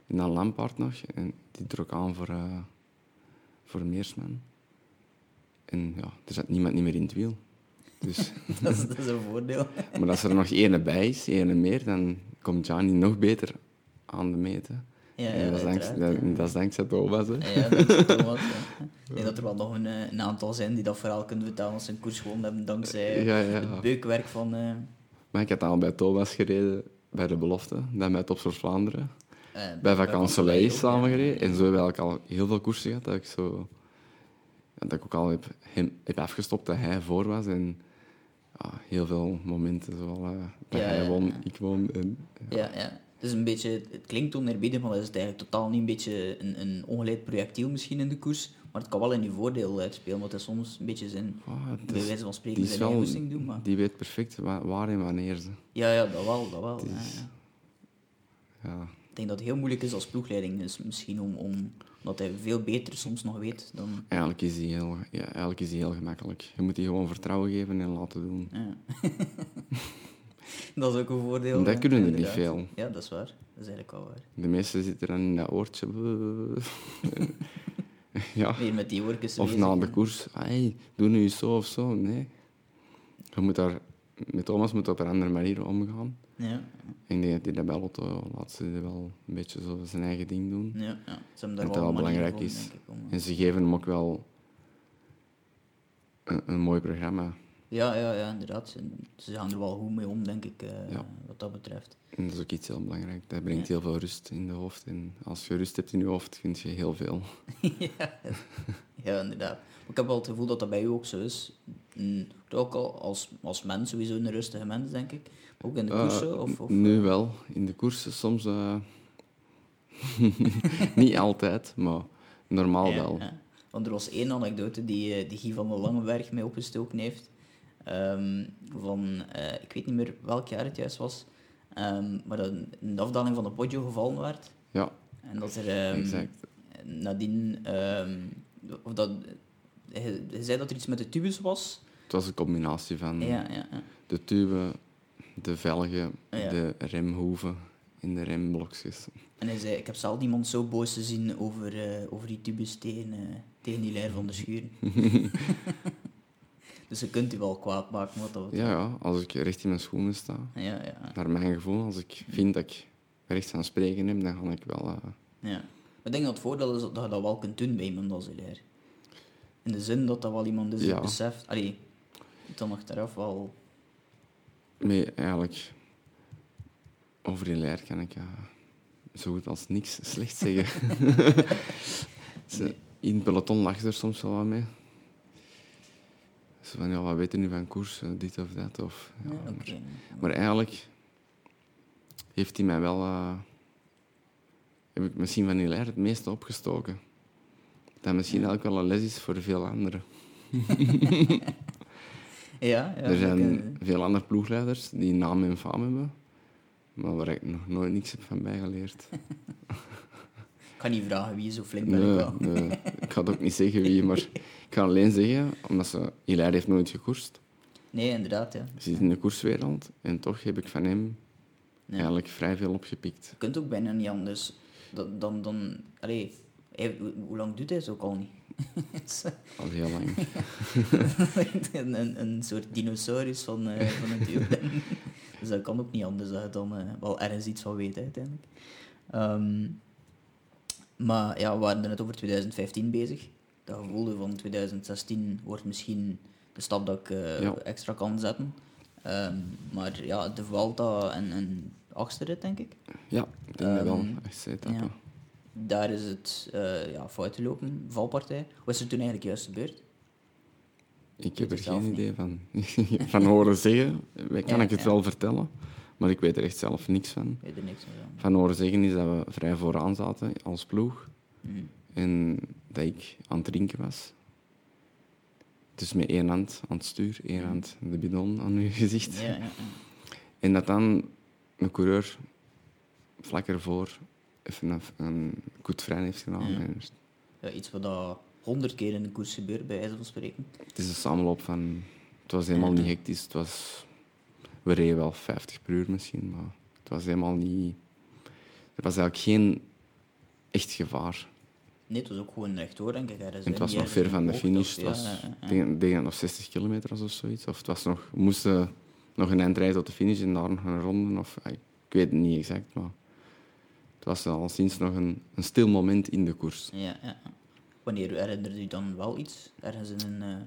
S3: en dan Lampaard nog. En die trok aan voor, eh voor Meersman. En ja, er zat niemand niet meer in het wiel. Dus,
S2: dat, is, dat is een voordeel.
S3: maar als er nog één bij is, één meer, dan komt Gianni nog beter aan de meten.
S2: Ja,
S3: dat, is dankzij, dat, is dankzij Thomas. Hè.
S2: Ja, Thomas. Ik denk dat er wel nog een, eh, een aantal zijn die dat verhaal kunnen vertellen als ze een koers gewonnen hebben dankzij
S3: Ja, ja.
S2: het beukwerk van... eh,
S3: Maar ik had al bij Thomas gereden bij de belofte, dan bij Topsoort Vlaanderen.
S2: eh,
S3: bij
S2: ook,
S3: samen gereden. En zo we eigenlijk al heel veel koersen gehad dat ik zo... dat ik ook al heb, hem, heb afgestopt dat hij voor was. En ja, heel veel momenten, zoal, eh, dat
S2: Ja,
S3: hij won, ik won. En,
S2: Ja, ja. Het, is een beetje, het klinkt oneerbiedig, maar dat is eigenlijk totaal niet een beetje een, een ongeleid projectiel misschien in de koers. Maar het kan wel in je voordeel uitspelen, want het is soms een beetje zijn,
S3: ah,
S2: bij
S3: is-
S2: wijze van spreken,
S3: die,
S2: zijn eigen doen. Maar...
S3: die weet perfect wa- waar en wanneer ze.
S2: Ja, ja, dat wel, dat wel. Ja,
S3: is-
S2: ja. Denk dat het heel moeilijk is als ploegleiding, dus misschien om, om, omdat hij veel beter soms nog weet dan...
S3: eigenlijk, is die heel, ja, eigenlijk is die heel gemakkelijk. Je moet die gewoon vertrouwen geven en laten doen.
S2: Ja. dat is ook een voordeel.
S3: Dat kunnen er niet veel.
S2: Ja, dat is waar. Dat is eigenlijk wel waar.
S3: De meesten zitten dan in dat oortje. ja.
S2: Met die
S3: Of na de koers, hey, doe nu zo of zo. Nee. Je moet daar, met Thomas moet op een andere manier omgaan.
S2: Ja,
S3: Ik denk dat hij dat bij Lotto laat ze wel een beetje zo zijn eigen ding doen.
S2: ja, ja. Ze hebben daar
S3: Dat
S2: wel
S3: dat belangrijk
S2: voor,
S3: is.
S2: ik, om-
S3: En ze geven hem ook wel een, een mooi programma.
S2: Ja, ja, ja, inderdaad. Ze, gaan er wel goed mee om, denk ik, eh,
S3: Ja.
S2: wat dat betreft.
S3: En dat is ook iets heel belangrijk. Dat brengt heel veel rust in de hoofd. En als je rust hebt in je hoofd, vind je heel veel.
S2: ja, ja, inderdaad. Maar ik heb wel het gevoel dat dat bij u ook zo is. Mm, Ook al als, als mens, sowieso een rustige mens, denk ik. Ook in de
S3: Eh,
S2: koersen? Of, of,
S3: nu wel. In de koersen soms... eh, niet altijd, maar normaal
S2: Ja,
S3: wel.
S2: ja. Want er was één anekdote die, eh, die Guy van der Langenberg mij opgestoken heeft. Ehm, van, eh, ik weet niet meer welk jaar het juist was. ehm, maar dat in de afdaling van de Poggio gevallen werd.
S3: Ja,
S2: En dat er ehm,
S3: exact.
S2: nadien... of dat, hij, hij zei dat er iets met de tubus was.
S3: Het was een combinatie van
S2: Ja, ja, ja.
S3: de tube, de velgen,
S2: Ja.
S3: de remhoeven en de remblokjes.
S2: En hij zei, ik heb zelf niemand zo boos te zien over, eh, over die tubus tegen, eh, tegen die leer van de schuren. dus je kunt die wel kwaad maken, wat dat
S3: Ja, ja, als ik recht in mijn schoenen sta,
S2: Ja, ja,
S3: naar mijn gevoel, als ik vind dat ik recht van spreken heb, dan ga ik wel... eh,
S2: ja. Ik denk dat het voordeel is dat je dat wel kunt doen bij iemand als leer. In de zin dat dat wel iemand is die
S3: Ja.
S2: beseft... Allee, dan achteraf wel...
S3: mee, eigenlijk, over die leer kan ik zo goed als niks slecht zeggen. Ze, In het peloton ze er soms wel wat mee. Zo van, ja, wat weet je nu van koers, eh, dit of dat. Of, ja. Maar eigenlijk heeft hij mij wel... eh, heb ik misschien van die leer het meeste opgestoken. Dat misschien ook wel een les is voor veel anderen.
S2: Ja, ja.
S3: er zijn veel andere ploegleiders die naam en faam hebben, maar waar ik nog nooit niks heb van bijgeleerd.
S2: Ik ga niet vragen wie zo flink ben ik wel.
S3: nee, ik ga het ook niet zeggen wie, maar ik ga alleen zeggen, omdat ze... Hilaire heeft nooit gekoerst.
S2: Nee, inderdaad, ja.
S3: Ze zit in de koerswereld en toch heb ik van hem
S2: Ja.
S3: eigenlijk vrij veel opgepikt.
S2: Je kunt ook bijna niet anders. Dan, dan, dan allee, hij- hoe, lang doet hij zo ook al niet?
S3: Al heel lang.
S2: een, een, een soort dinosaurus van, eh van het dus dat kan ook niet anders dat je dan eh, wel ergens iets van weet uiteindelijk. Ehm, maar ja, we waren er net over 2015 bezig. Dat gevoelde van 2016 wordt misschien de stap dat ik eh,
S3: Ja.
S2: extra kan zetten. Ehm, maar ja, de Vuelta en een achtste rit, denk ik.
S3: Ja, ik denk dat wel.
S2: Ehm, ja. Daar is het eh, ja, fout gelopen, valpartij. Wat is er toen eigenlijk juist gebeurd?
S3: Ik heb er geen
S2: niet.
S3: idee van. van horen zeggen, kan
S2: Ja,
S3: ik het
S2: ja.
S3: wel vertellen, maar ik weet er echt zelf niks van.
S2: Weet er niks van.
S3: Van horen zeggen is dat we vrij vooraan zaten als ploeg
S2: Mhm.
S3: en dat ik aan het drinken was. Dus met één hand aan het stuur, één hand de bidon aan uw gezicht.
S2: Ja, ja, ja.
S3: En dat dan een coureur vlak ervoor even een, een goed vrij heeft gedaan.
S2: Ja. Ja, iets wat dat honderd keer in de koers gebeurt, bij wijze van spreken.
S3: Het is een samenloop van... Het was helemaal niet hectisch. Het was, we reden wel 50 per uur misschien, maar het was helemaal niet... Er was eigenlijk geen echt gevaar.
S2: Nee, het was ook gewoon rechtdoor, denk ik.
S3: En het was nog ver van de finish. Het was, denk, ik nog 60 kilometer of zoiets. Of het was nog, we moesten nog een eind rijden tot de finish en daar nog een ronde. Of, ah, ik weet het niet exact, maar was al sinds nog een, een stil moment in de koers.
S2: Ja, ja. Wanneer herinnerde u dan wel iets? Ergens in een, eh,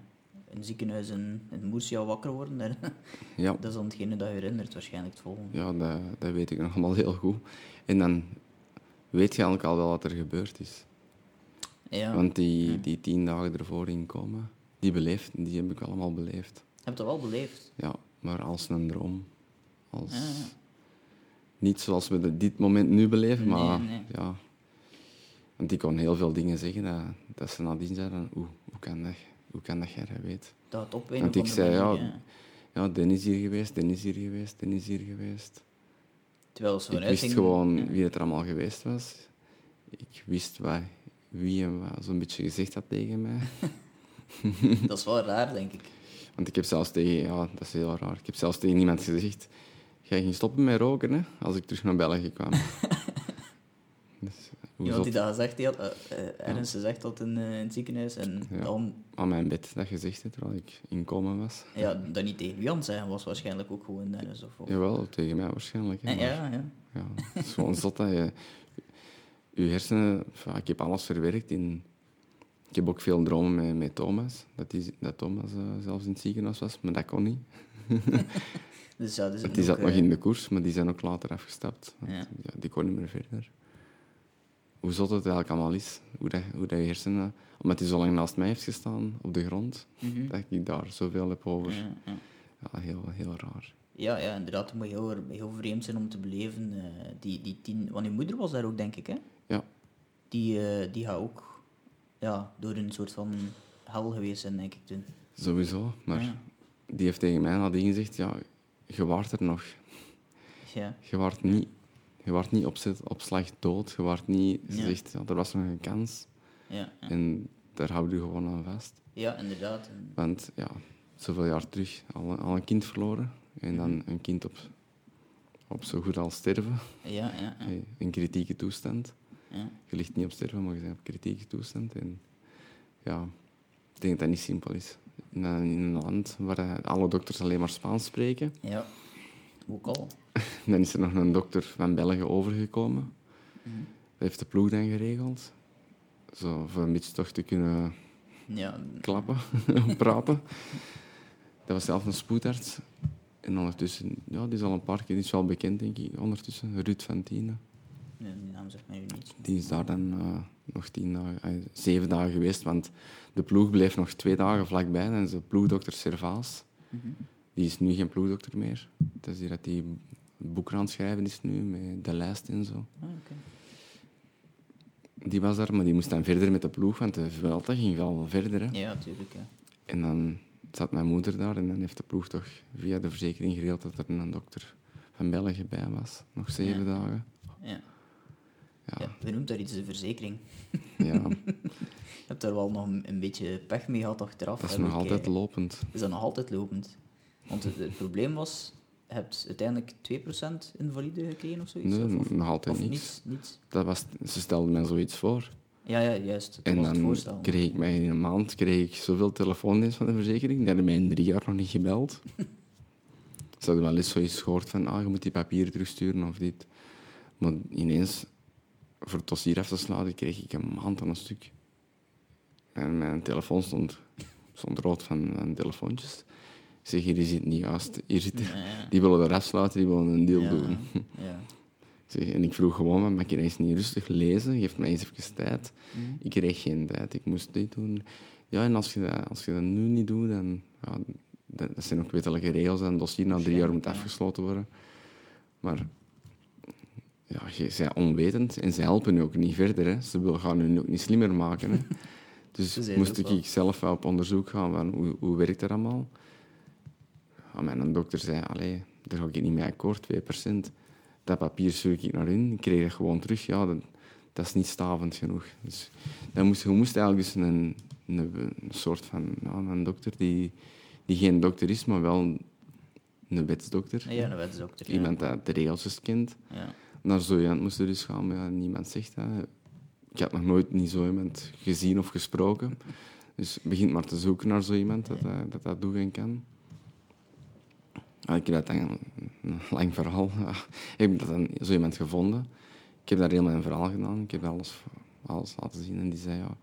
S2: een ziekenhuis in, in Murcia wakker worden?
S3: Ja,
S2: dat is dan hetgene dat je herinnert, waarschijnlijk het volgende.
S3: ja dat, dat weet ik nog allemaal heel goed. En dan weet je eigenlijk al wel wat er gebeurd is.
S2: Ja.
S3: Want die, die tien dagen ervoor inkomen, die, beleefd, die heb ik allemaal beleefd.
S2: Je hebt dat wel beleefd.
S3: Ja, maar als een droom. Als,
S2: Ja, ja.
S3: Niet zoals we de- dit moment nu beleven, maar
S2: nee.
S3: ja. Want ik kon heel veel dingen zeggen dat, dat ze nadien zeiden, hoe, hoe, kan dat, hoe kan dat jij dat weet?
S2: Dat het op
S3: Want ik zei, ja, ja, Den is hier geweest, Den is hier geweest, Den is hier geweest.
S2: Terwijl ze
S3: Ik wist gewoon
S2: ja.
S3: wie het er allemaal geweest was. Ik wist wat, wie en wat zo'n beetje gezegd had tegen mij.
S2: Dat is wel raar, denk ik.
S3: Want ik heb zelfs tegen... Ja, dat is heel raar. Ik heb zelfs tegen iemand gezegd... Jij ging stoppen met roken, hè, als ik terug naar België kwam. dus,
S2: Iemand die dat gezegd had, eh, eh, ergens gezegd had in, eh, in het ziekenhuis. En
S3: Ja.
S2: dan,
S3: aan mijn bed dat gezegd heeft, terwijl ik in coma was.
S2: ja, dat niet tegen Jan zeggen was waarschijnlijk ook gewoon ergens. Of, of.
S3: Jawel, tegen mij waarschijnlijk. hè,
S2: Ja,
S3: maar
S2: ja, ja.
S3: ja, het is gewoon zot dat je... Je hersenen... ik heb alles verwerkt in... Ik heb ook veel dromen met, met Thomas. Dat, die, dat Thomas eh, zelfs in het ziekenhuis was, maar dat kon niet.
S2: Dus ja, dus
S3: Want die zat nog in de koers, maar die zijn ook later afgestapt. Want,
S2: Ja.
S3: ja. die kon niet meer verder. Hoe zot het eigenlijk allemaal is. Hoe, dat, hoe dat je hersenen... Omdat hij zo lang naast mij heeft gestaan, op de grond,
S2: Mhm.
S3: dat ik daar zoveel heb over.
S2: Ja, ja.
S3: Ja, heel, heel raar.
S2: Ja, ja, inderdaad. Het moet heel, heel vreemd zijn om te beleven. eh, die, die tien... Want je moeder was daar ook, denk ik, hè?
S3: Ja,
S2: Die, eh, die gaat ook ja, door een soort van hel geweest zijn, denk ik, toen.
S3: sowieso. Maar die heeft tegen mij nadien gezegd, ja, je waart er nog.
S2: Ja.
S3: Je waart niet, je waart niet op, zet- op slag dood. Je waart niet... Ze
S2: Ja.
S3: zegt, ja, er was nog een kans.
S2: Ja.
S3: En daar houden je gewoon aan vast.
S2: ja, inderdaad.
S3: Want ja, zoveel jaar terug al, al een kind verloren. En dan
S2: Mhm.
S3: een kind op, op zo goed als sterven.
S2: Ja, ja,
S3: In kritieke toestand.
S2: ja.
S3: Je ligt niet op sterven, maar je bent op kritieke toestand. En ja, ik denk dat dat niet simpel is. In een, in een land waar eh, alle dokters alleen maar Spaans spreken.
S2: Ja. Ook al.
S3: Dan is er nog een dokter van België overgekomen.
S2: Mhm.
S3: Dat heeft de ploeg dan geregeld. Zo, voor een beetje toch te kunnen
S2: Ja,
S3: klappen, praten. Dat was zelf een spoedarts. En ondertussen, ja, die is al een paar keer, die is wel bekend, denk ik, ondertussen. Ruud van Tienen.
S2: Nee, die naam zegt mij nu niet.
S3: Die is daar dan eh, nog tien dagen, eh, zeven dagen geweest, want de ploeg bleef nog twee dagen vlakbij. Dan is de ploegdokter Servaas.
S2: Mhm.
S3: Die is nu geen ploegdokter meer. Het is hier dat hij boeken aan het schrijven is nu, met de lijst en zo.
S2: Ah.
S3: Die was daar, maar die moest dan verder met de ploeg, want de Vuelta ging wel verder. Hè.
S2: Ja, natuurlijk.
S3: En dan zat mijn moeder daar en dan heeft de ploeg toch via de verzekering geregeld dat er een dokter van België bij was. Nog zeven
S2: Ja.
S3: dagen.
S2: Ja. Ja, je noemt daar iets de verzekering.
S3: Ja,
S2: Je hebt daar wel nog een, beetje pech mee gehad achteraf.
S3: dat is nog altijd
S2: kijken.
S3: lopend.
S2: Is dat nog altijd lopend? Want het, het probleem was, je hebt uiteindelijk 2% invalide gekregen of zoiets?
S3: Nee,
S2: of,
S3: nog altijd
S2: of
S3: niets.
S2: niets, niets?
S3: Dat was, ze stelden mij zoiets voor.
S2: Ja, ja, juist. Dat
S3: En
S2: was het
S3: dan
S2: voorstel.
S3: kreeg ik mij in een maand kreeg ik zoveel telefoondienst van de verzekering. Die hadden mij in drie jaar nog niet gebeld. Ze hadden wel eens zoiets gehoord van, ah, je moet die papieren terugsturen of dit. Maar ineens, voor het dossier af te sluiten, kreeg ik een maand aan een stuk. En mijn telefoon stond, stond rood van, van telefoontjes. Ik zeg, hier is het niet juist. Hier zit,
S2: Ja, ja.
S3: Die willen er afsluiten, die willen een deal
S2: Ja,
S3: doen. Zeg, en ik vroeg gewoon, maar ik eens niet rustig lezen? Geef mij eens even tijd.
S2: Mhm.
S3: Ik kreeg geen tijd, ik moest dit doen. Ja, en als je dat, als je dat nu niet doet, dan... Ja, dat, zijn ook wettelijke regels, en een dossier na drie jaar moet afgesloten worden. Maar ja, je bent onwetend en ze helpen je ook niet verder. Hè. Ze willen gaan je ook niet slimmer maken. Hè. Dus
S2: zijn
S3: moest
S2: ook
S3: ik zelf wel op onderzoek gaan van hoe, hoe werkt dat allemaal. Ja, mijn dokter zei, allee, daar ga ik niet mee akkoord, 2%. Dat papier stuur ik naar hun, ik kreeg het gewoon terug. Ja, dat, dat is niet stavend genoeg. Dus dan moest, je moest eigenlijk dus een, een, een soort van ja, een dokter die, die geen dokter is, maar wel een wetsdokter.
S2: Ja, een wetsdokter. ja.
S3: Iemand dat de regels kent.
S2: Ja.
S3: Naar zo iemand moest er dus gaan, maar ja, niemand zegt dat. Ik had nog nooit zo iemand gezien of gesproken. Dus begint maar te zoeken naar zo iemand dat dat, dat, dat doen en kan. Ik heb dat een lang verhaal, ik heb dat dan zo iemand gevonden. Ik heb daar heel mijn verhaal gedaan. Ik heb alles, alles laten zien en die zei, ja,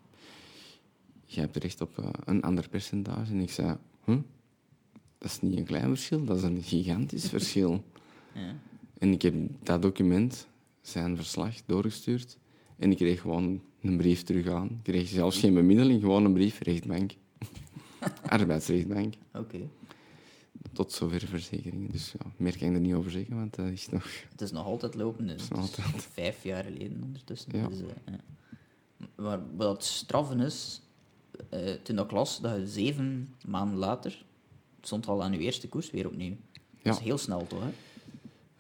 S3: je hebt recht op eh, een ander percentage. En ik zei, huh? dat is niet een klein verschil, dat is een gigantisch verschil.
S2: Ja.
S3: En ik heb dat document, zijn verslag, doorgestuurd. En ik kreeg gewoon een brief terug aan. Ik kreeg zelfs geen bemiddeling, gewoon een brief, rechtbank. Arbeidsrechtbank.
S2: Oké.
S3: Tot zover verzekeringen. Dus ja, meer kan ik er niet over zeggen, want dat is nog...
S2: Het is nog altijd lopend. Het is
S3: nog altijd.
S2: vijf jaar geleden ondertussen.
S3: Ja.
S2: Dus, eh, ja. Maar wat straffen is, eh, toen dat klas, dat je zeven maanden later stond al aan je eerste koers weer opnieuw. Dat is
S3: Ja.
S2: heel snel toch, hè?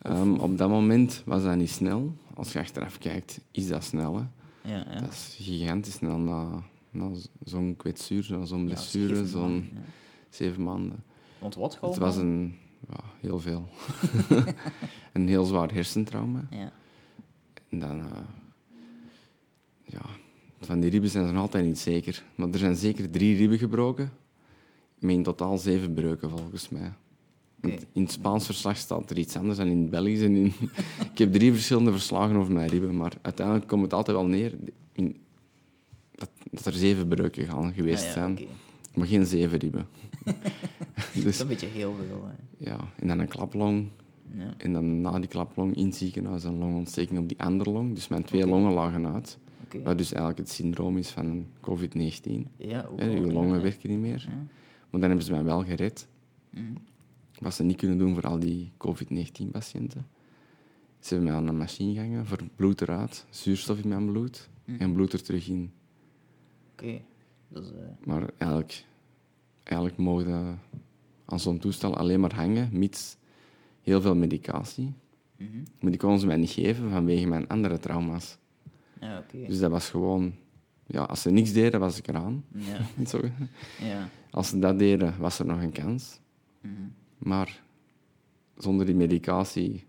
S3: Ehm, op dat moment was dat niet snel. Als je achteraf kijkt, is dat snel. Hè?
S2: Ja, ja.
S3: Dat is gigantisch snel na, na zo'n kwetsuur, zo'n blessure, zo'n
S2: maanden,
S3: zeven maanden.
S2: Want wat
S3: Het
S2: gewoon?
S3: was een... Ja, heel veel. een heel zwaar hersentrauma.
S2: Ja.
S3: En dan... eh, ja, van die ribben zijn ze nog altijd niet zeker. Maar er zijn zeker drie ribben gebroken. Met in totaal zeven breuken, volgens mij. In het Spaans verslag staat er iets anders dan in het Belgisch. En in... ik heb drie verschillende verslagen over mijn ribben, maar uiteindelijk komt het altijd wel neer in... dat, dat er zeven breuken gaan geweest
S2: Ah, ja,
S3: zijn. Maar geen zeven ribben.
S2: Dat
S3: dus
S2: is een beetje heel veel. Hè.
S3: ja, en dan een klaplong.
S2: Ja.
S3: En dan na die klaplong in het ziekenhuis een longontsteking op die andere long. Dus mijn twee longen lagen uit. Wat dus eigenlijk het syndroom is van COVID-19.
S2: Ja, ook
S3: Je
S2: ja,
S3: longen werken niet meer.
S2: Ja.
S3: Maar dan hebben ze mij wel gered.
S2: Mhm.
S3: Wat ze niet kunnen doen voor al die COVID-19-patiënten. Ze hebben mij aan een machine gehangen voor bloed eruit, zuurstof in mijn bloed
S2: Mhm.
S3: en bloed er terug in.
S2: Oké. Dat is, eh,
S3: Maar eigenlijk, eigenlijk mogen aan zo'n toestel alleen maar hangen, mits heel veel medicatie.
S2: mhm.
S3: Maar die konden ze mij niet geven vanwege mijn andere trauma's.
S2: Ja, oké.
S3: Dus dat was gewoon... Ja, als ze niks deden, was ik eraan.
S2: Ja,
S3: Zo.
S2: ja.
S3: Als ze dat deden, was er nog een kans.
S2: Mhm.
S3: Maar zonder die medicatie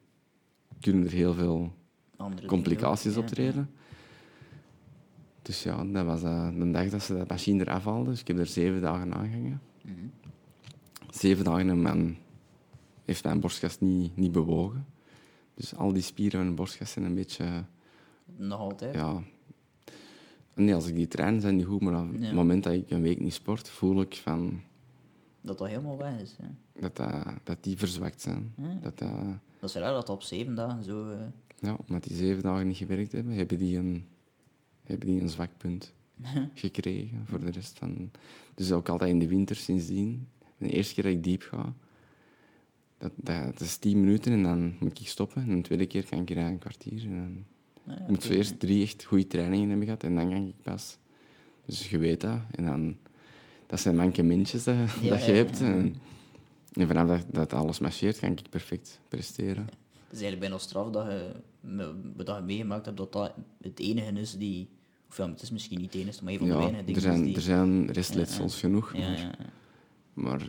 S3: kunnen er heel veel
S2: Andere
S3: complicaties
S2: dingen ook, ja,
S3: optreden. Dus ja, dat was eh, de dag dat ze dat machine eraf haalden. Dus ik heb er zeven dagen aangehangen.
S2: ja. Mhm.
S3: Zeven dagen en mijn, heeft mijn borstkas niet, niet bewogen. Dus al die spieren van mijn borstkas zijn een beetje...
S2: Nog altijd?
S3: Ja, nee, als ik die train, zijn die goed. Maar op
S2: Ja.
S3: het moment dat ik een week niet sport, voel ik van
S2: Dat dat helemaal weg is.
S3: Dat, dat, dat die verzwakt zijn.
S2: Ja.
S3: Dat, dat,
S2: Dat is raar dat dat op zeven dagen zo... eh,
S3: ja, omdat die zeven dagen niet gewerkt hebben, hebben die een, hebben die een zwak punt gekregen voor de rest van... Dus ook altijd in de winter sindsdien. De eerste keer dat ik diep ga, dat, dat, dat is tien minuten en dan moet ik stoppen. En de tweede keer kan ik er een kwartier. En dan,
S2: ja,
S3: je moet zo eerst drie echt goede trainingen hebben gehad en dan kan ik pas. Dus je weet dat. En dan, dat zijn mankementjes dat,
S2: Ja,
S3: dat je hebt. En, en vanaf dat, dat alles marcheert, kan ik perfect presteren.
S2: Het is eigenlijk bijna straf dat je, dat je meegemaakt hebt dat dat het enige is die... Of ja, het is misschien niet het enige, maar een van de weinige
S3: er zijn,
S2: die...
S3: er zijn restletsels genoeg.
S2: ja,
S3: maar-
S2: ja, ja.
S3: Maar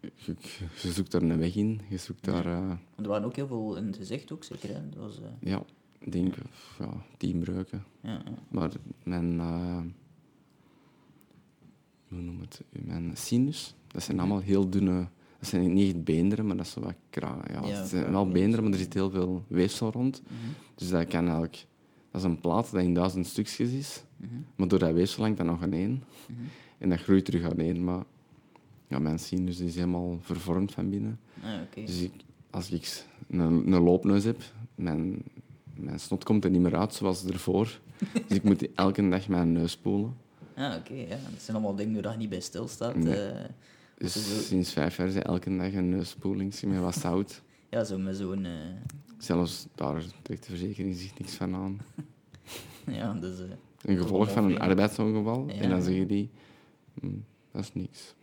S3: je, je zoekt daar een weg in. Je zoekt daar... eh,
S2: er waren ook heel veel in het gezicht, ook zeker. Hè? Dat was, eh,
S3: ja, ik denk... Ja, tien breuken.
S2: ja, ja.
S3: Maar mijn... eh, hoe noem het? Mijn sinus. Dat zijn allemaal heel dunne... Dat zijn niet echt beenderen, maar dat is wat kra... Ja,
S2: Ja,
S3: het zijn wel beenderen, maar er zit heel veel weefsel rond.
S2: Mhm.
S3: Dus dat kan eigenlijk... Dat is een plaat dat in duizend stukjes is.
S2: Mhm.
S3: Maar door dat weefsel hangt dat nog aan één.
S2: Mhm.
S3: En dat groeit terug aan één. Maar ja, mijn sinus is helemaal vervormd van binnen.
S2: Ah.
S3: Dus ik, als ik een, een loopneus heb, mijn, mijn snot komt er niet meer uit zoals ervoor. dus ik moet elke dag mijn neus spoelen.
S2: Ah, oké, ja. Dat zijn allemaal dingen waar je niet bij stilstaat.
S3: Nee.
S2: eh.
S3: Dus sinds vijf jaar is er elke dag een neusspoeling met wat zout.
S2: ja, zo met zo'n... eh,
S3: Zelfs daar trekt de verzekering zich niks van aan.
S2: ja, dus... eh,
S3: Een gevolg van een arbeidsongeval.
S2: Ja.
S3: En dan zeggen die, "Hm, dat is niks.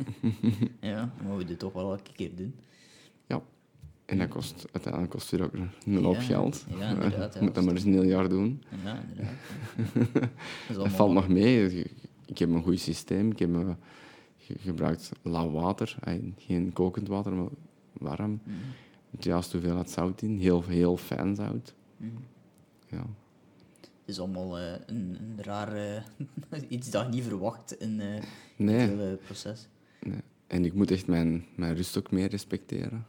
S2: ja, maar we dit toch wel elke keer doen.
S3: Ja. En dat kost, uiteindelijk kost het ook een hoop
S2: Ja,
S3: geld.
S2: ja, inderdaad, ja,
S3: Je moet dat maar eens een heel jaar doen.
S2: Ja, inderdaad. Dat,
S3: valt nog mee. Ik heb een goed systeem. Ik heb eh, ge- gebruikt lauw water. Eh, Geen kokend water, maar warm. Met de juiste hoeveelheid zout in. Heel, heel fijn zout.
S2: mhm.
S3: Ja.
S2: Het is allemaal eh, een, een raar... eh, iets dat je niet verwacht in eh
S3: Nee.
S2: het hele proces.
S3: nee. En ik moet echt mijn, mijn rust ook meer respecteren.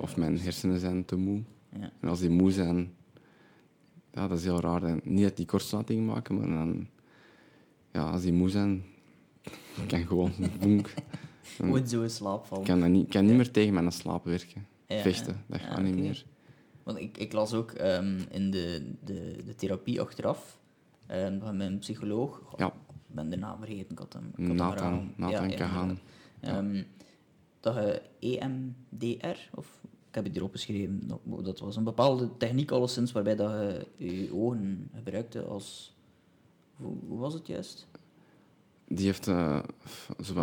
S3: Of, mijn hersenen zijn te moe.
S2: Ja.
S3: En als die moe zijn... Ja, dat is heel raar. En niet dat die kortsluiting maken, maar dan... Ja, als die moe zijn... Kan gewoon... Dan-
S2: Gewoon zo in slaap vallen.
S3: Ik kan, dat niet, kan niet meer tegen mijn slaap werken.
S2: Ja,
S3: Vechten, dat
S2: Ja,
S3: gaat niet
S2: oké.
S3: meer.
S2: Want ik, ik las ook ehm, in de, de, de therapie achteraf ehm, van mijn psycholoog.
S3: Ja.
S2: Ik ben de naam vergeten. Ik had hem, ik had
S3: Nathan. Nathan
S2: Ja,
S3: Kahan.
S2: Dat je EMDR, of ik heb het erop geschreven, dat- was een bepaalde techniek alleszins waarbij dat je je ogen gebruikte als... Hoe, hoe was het juist?
S3: Die heeft
S2: een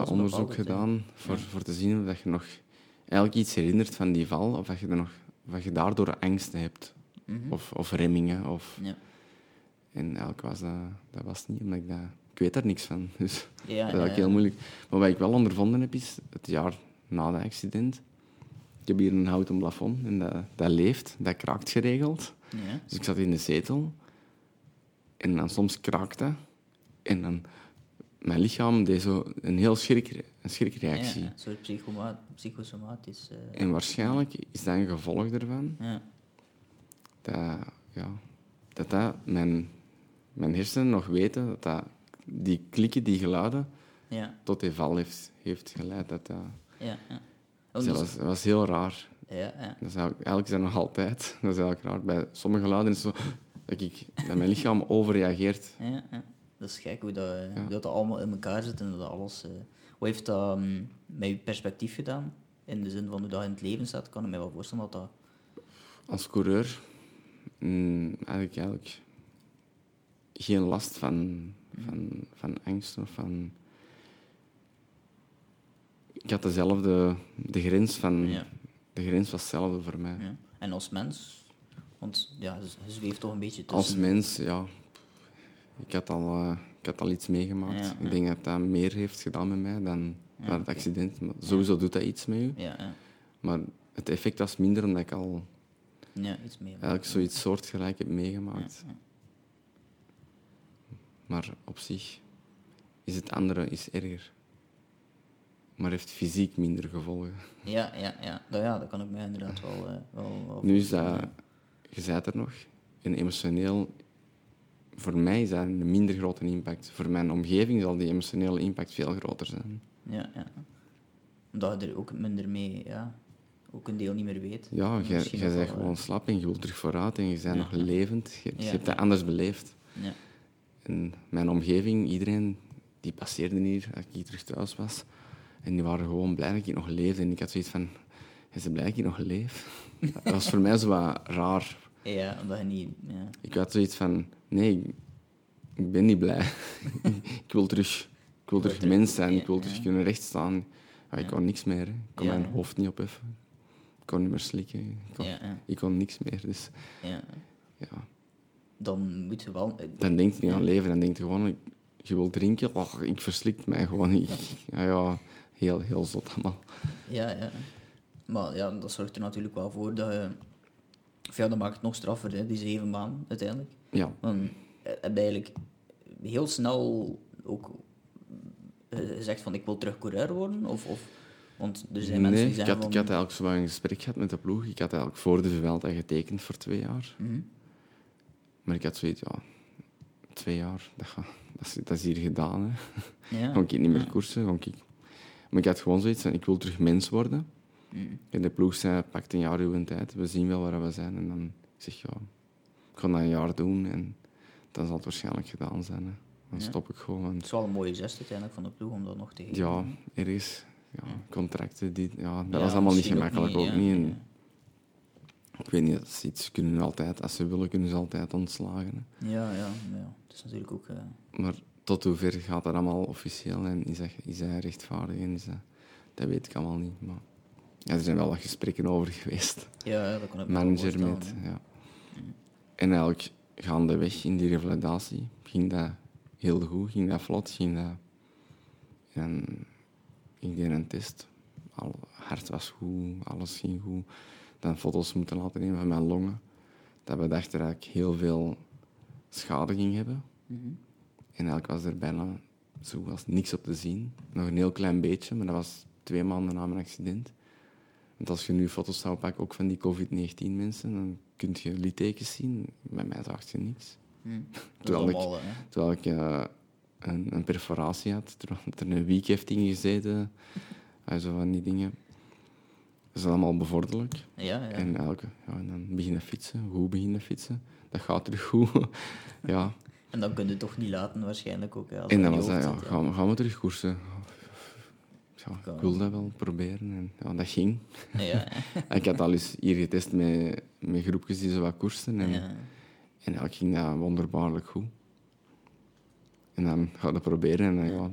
S3: onderzoek
S2: bepaalde
S3: gedaan voor,
S2: Ja.
S3: voor te zien of dat je nog eigenlijk iets herinnert van die val, of dat je, er nog, of je daardoor angsten hebt,
S2: Mhm.
S3: of, of remmingen. Of,
S2: Ja.
S3: en eigenlijk was dat, dat was niet, omdat ik dat... Ik weet daar niks van, dus
S2: Ja,
S3: dat is
S2: ja.
S3: heel moeilijk. Maar wat ik wel ondervonden heb, is het jaar na dat accident. Ik heb hier een houten plafond en dat, dat leeft, dat kraakt geregeld.
S2: Ja.
S3: Dus ik zat in de zetel en dan soms kraakte en dan mijn lichaam deed zo een heel schrik, een schrikreactie.
S2: Ja, een soort psychoma psychosomatisch... eh,
S3: En waarschijnlijk is dat een gevolg ervan
S2: ja.
S3: dat, ja, dat, dat mijn, mijn hersenen nog weten dat, dat die klikken, die geluiden,
S2: Ja,
S3: tot die val heeft, heeft geleid. Dat, dat,
S2: ja, ja.
S3: dat,
S2: dus-
S3: was, dat was heel raar.
S2: ja, ja.
S3: Dat is eigenlijk, eigenlijk is dat nog altijd. Dat is eigenlijk raar. Bij sommige geluiden is het zo dat, ik, dat mijn lichaam overreageert.
S2: Ja, ja. Dat is gek hoe dat, hoe dat allemaal in elkaar zit en hoe dat alles... eh, Wat heeft dat mm, met je perspectief gedaan? In de zin van hoe dat in het leven staat, kan ik me wel voorstellen dat dat...
S3: Als coureur mm, eigenlijk, eigenlijk geen last van, van, van angst of van... Ik had dezelfde... De grens, van,
S2: Ja.
S3: de grens was hetzelfde voor mij.
S2: Ja. En als mens... Want ja, je zweeft toch een beetje tussen...
S3: Als mens, ja... Ik had al, eh, ik had al iets meegemaakt.
S2: Ja.
S3: Ik denk dat dat meer heeft gedaan met mij dan, dan het accident. Maar sowieso doet dat iets met je.
S2: Ja, ja.
S3: Maar het effect was minder omdat ik al
S2: ja, iets meer.
S3: eigenlijk zoiets soortgelijk heb meegemaakt.
S2: Ja, ja.
S3: Maar op zich is het andere is erger. Maar heeft fysiek minder gevolgen.
S2: Ja, ja, ja. Nou ja, dat kan ik mij inderdaad wel... eh, wel, wel
S3: Nu is dat, je zei er nog, en emotioneel, voor mij is dat een minder grote impact. Voor mijn omgeving zal die emotionele impact veel groter zijn.
S2: Ja, ja. Omdat je er ook minder mee... Ja, ook een deel niet meer weet.
S3: Ja, jij bent gewoon slap en je wilt terug vooruit en je bent
S2: Ja.
S3: nog levend. Je, je
S2: Ja,
S3: hebt dat anders beleefd.
S2: Ja.
S3: En mijn omgeving, iedereen, die passeerde hier als ik hier terug thuis was. En die waren gewoon blij dat ik nog leefde. En ik had zoiets van, is ze blij dat ik nog leef? dat was voor mij zo wat raar.
S2: Ja, omdat je niet... Ja.
S3: Ik had zoiets van, nee, ik, ben niet blij. ik wil terug, ik wil terug mens zijn. Ik wil terug
S2: ja.
S3: kunnen rechtstaan. Ja, ik wou niks meer. hè. Ik kon mijn hoofd niet opheffen. Ik kon niet meer slikken. Ik kon, ik kon niks meer. Dus
S2: ja.
S3: ja,
S2: Dan moet je wel...
S3: dan denk je niet aan leven. Dan denk je gewoon, ik, je wilt drinken. Oh, ik verslik mij gewoon. Ik, ja, ja, heel, heel zot allemaal.
S2: Ja, ja. Maar ja, dat zorgt er natuurlijk wel voor dat je... Ja, dat maakt het nog straffer, hè, die zeven maanden, uiteindelijk.
S3: Ja,
S2: Dan heb je eigenlijk heel snel ook eh, gezegd van ik wil terug coureur worden? Of, of, want er zijn mensen die
S3: ik
S2: zeggen
S3: had,
S2: van...
S3: ik had eigenlijk zo een gesprek gehad met de ploeg. Ik had eigenlijk voor de Vuelta getekend voor twee jaar.
S2: Mhm.
S3: Maar ik had zoiets, ja, twee jaar, dat, gaat, dat, is, dat is hier gedaan. Hè.
S2: Ja.
S3: Ga ik niet meer koersen. Ga ik... Maar ik had gewoon zoiets van, ik wil terug mens worden.
S2: Mhm.
S3: En de ploeg zei, pak een jaar uw tijd, we zien wel waar we zijn. En dan zeg ik, ja, ik ga dat een jaar doen en dan zal het waarschijnlijk gedaan zijn. Hè. Dan
S2: Ja.
S3: stop ik gewoon. want
S2: Het is wel een mooie gest uiteindelijk van de ploeg om dat nog te geven.
S3: ja, ergens, ja, contracten, die, ja, dat
S2: Ja,
S3: was allemaal niet gemakkelijk, ook niet. En ik weet niet, dat is iets, ze kunnen altijd, als ze willen, kunnen ze altijd ontslagen. Hè.
S2: Ja, ja, ja. Het is natuurlijk ook... eh,
S3: Maar tot hoever gaat dat allemaal officieel en is, dat, is hij rechtvaardig en is dat, dat weet ik allemaal niet. Maar ja, er zijn wel wat gesprekken over geweest.
S2: ja, dat kan ik
S3: Manager met, ja. En eigenlijk gaandeweg in die revalidatie ging dat heel goed, ging dat vlot, ging dat... En ik deed een test, al, hart was goed, alles ging goed. Dan foto's moeten laten nemen van mijn longen. Dat we dachten dat ik heel veel schade ging hebben.
S2: Mhm.
S3: En eigenlijk was er bijna zo was niks op te zien. Nog een heel klein beetje, maar dat was twee maanden na mijn accident. Want als je nu foto's zou pakken, ook van die COVID-19 mensen, dan kun je littekens zien. Bij mij zag je niks.
S2: Is
S3: Terwijl ik-. Terwijl ik eh, een, een perforatie had, terwijl er een week heeft ingezeten. en zo van die dingen. Dat is allemaal bevorderlijk.
S2: Ja, ja.
S3: En, eigenlijk, ja, en dan beginnen fietsen, goed beginnen fietsen. Dat gaat terug goed. ja.
S2: En dan kun je het toch niet laten, waarschijnlijk ook. hè,
S3: En
S2: dat
S3: dan was dat, ja,
S2: zit,
S3: gaan we, gaan we terug koersen? Ja, ik wilde dat wel proberen. En ja, dat ging.
S2: Ja, ja.
S3: Ik had al eens hier getest met, met groepjes die zo wat koersen. En,
S2: ja.
S3: en eigenlijk ging dat wonderbaarlijk goed. En dan ga je dat proberen. En dan, ja,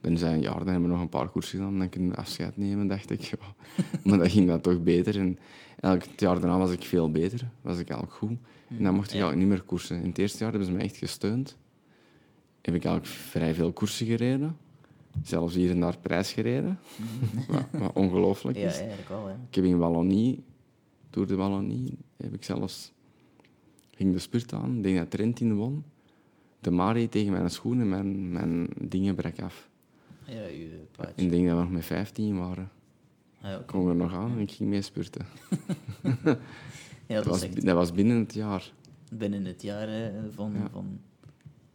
S3: dan dat een jaar, dan hebben we nog een paar koersen gedaan. Dan kunnen we afscheid nemen, dacht ik. Ja. Maar dan ging dat toch beter. En het jaar daarna was ik veel beter. Was ik eigenlijk goed. En dan mocht ik
S2: Ja.
S3: eigenlijk niet meer koersen. In het eerste jaar hebben ze me echt gesteund. Heb ik eigenlijk vrij veel koersen gereden. Zelfs hier en daar prijs gereden. wat, wat ongelooflijk
S2: ja,
S3: is.
S2: eigenlijk wel, hè.
S3: Ik heb in Wallonie, door de Wallonie, heb ik zelfs... ging de spurt aan, ik denk dat Trentin won. De Mari tegen mijn schoenen, mijn, mijn dingen brak af.
S2: Ja, je.
S3: En ik denk dat we nog met 15 waren.
S2: Ah,
S3: Ik kwam er nog aan en ik ging mee spurten.
S2: ja,
S3: Dat
S2: dat
S3: was,
S2: is echt
S3: dat was binnen het jaar.
S2: binnen het jaar hè, van...
S3: Ja.
S2: van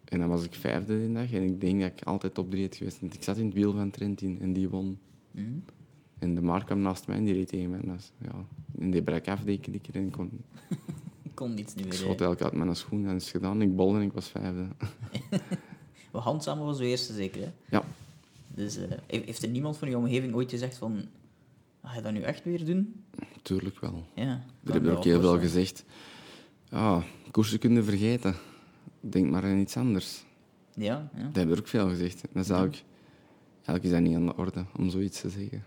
S3: En dan was ik vijfde die dag en ik denk dat ik altijd top drie had geweest. Want ik zat in het wiel van Trentin en die won.
S2: Mhm.
S3: En de Mar kwam naast mij en die reed tegen mij. Is- ja, en die brak af, die keer en ik kon,
S2: Ik kon niets niet
S3: ik
S2: meer.
S3: schoot
S2: hè.
S3: eigenlijk uit mijn schoen en is gedaan. Ik bolde en ik was vijfde.
S2: Handzamen was de eerste zeker, hè?
S3: Ja.
S2: Dus eh, heeft heeft er niemand van je omgeving ooit gezegd van... Ga je dat nu echt weer doen?
S3: Tuurlijk wel.
S2: Ja.
S3: Er
S2: kan
S3: hebben ook heel veel gezegd. Ja, koersen kunnen vergeten. Denk maar aan iets anders.
S2: Ja, ja.
S3: Dat hebben er ook veel gezegd. Dat is eigenlijk, eigenlijk is dat niet aan de orde om zoiets te zeggen.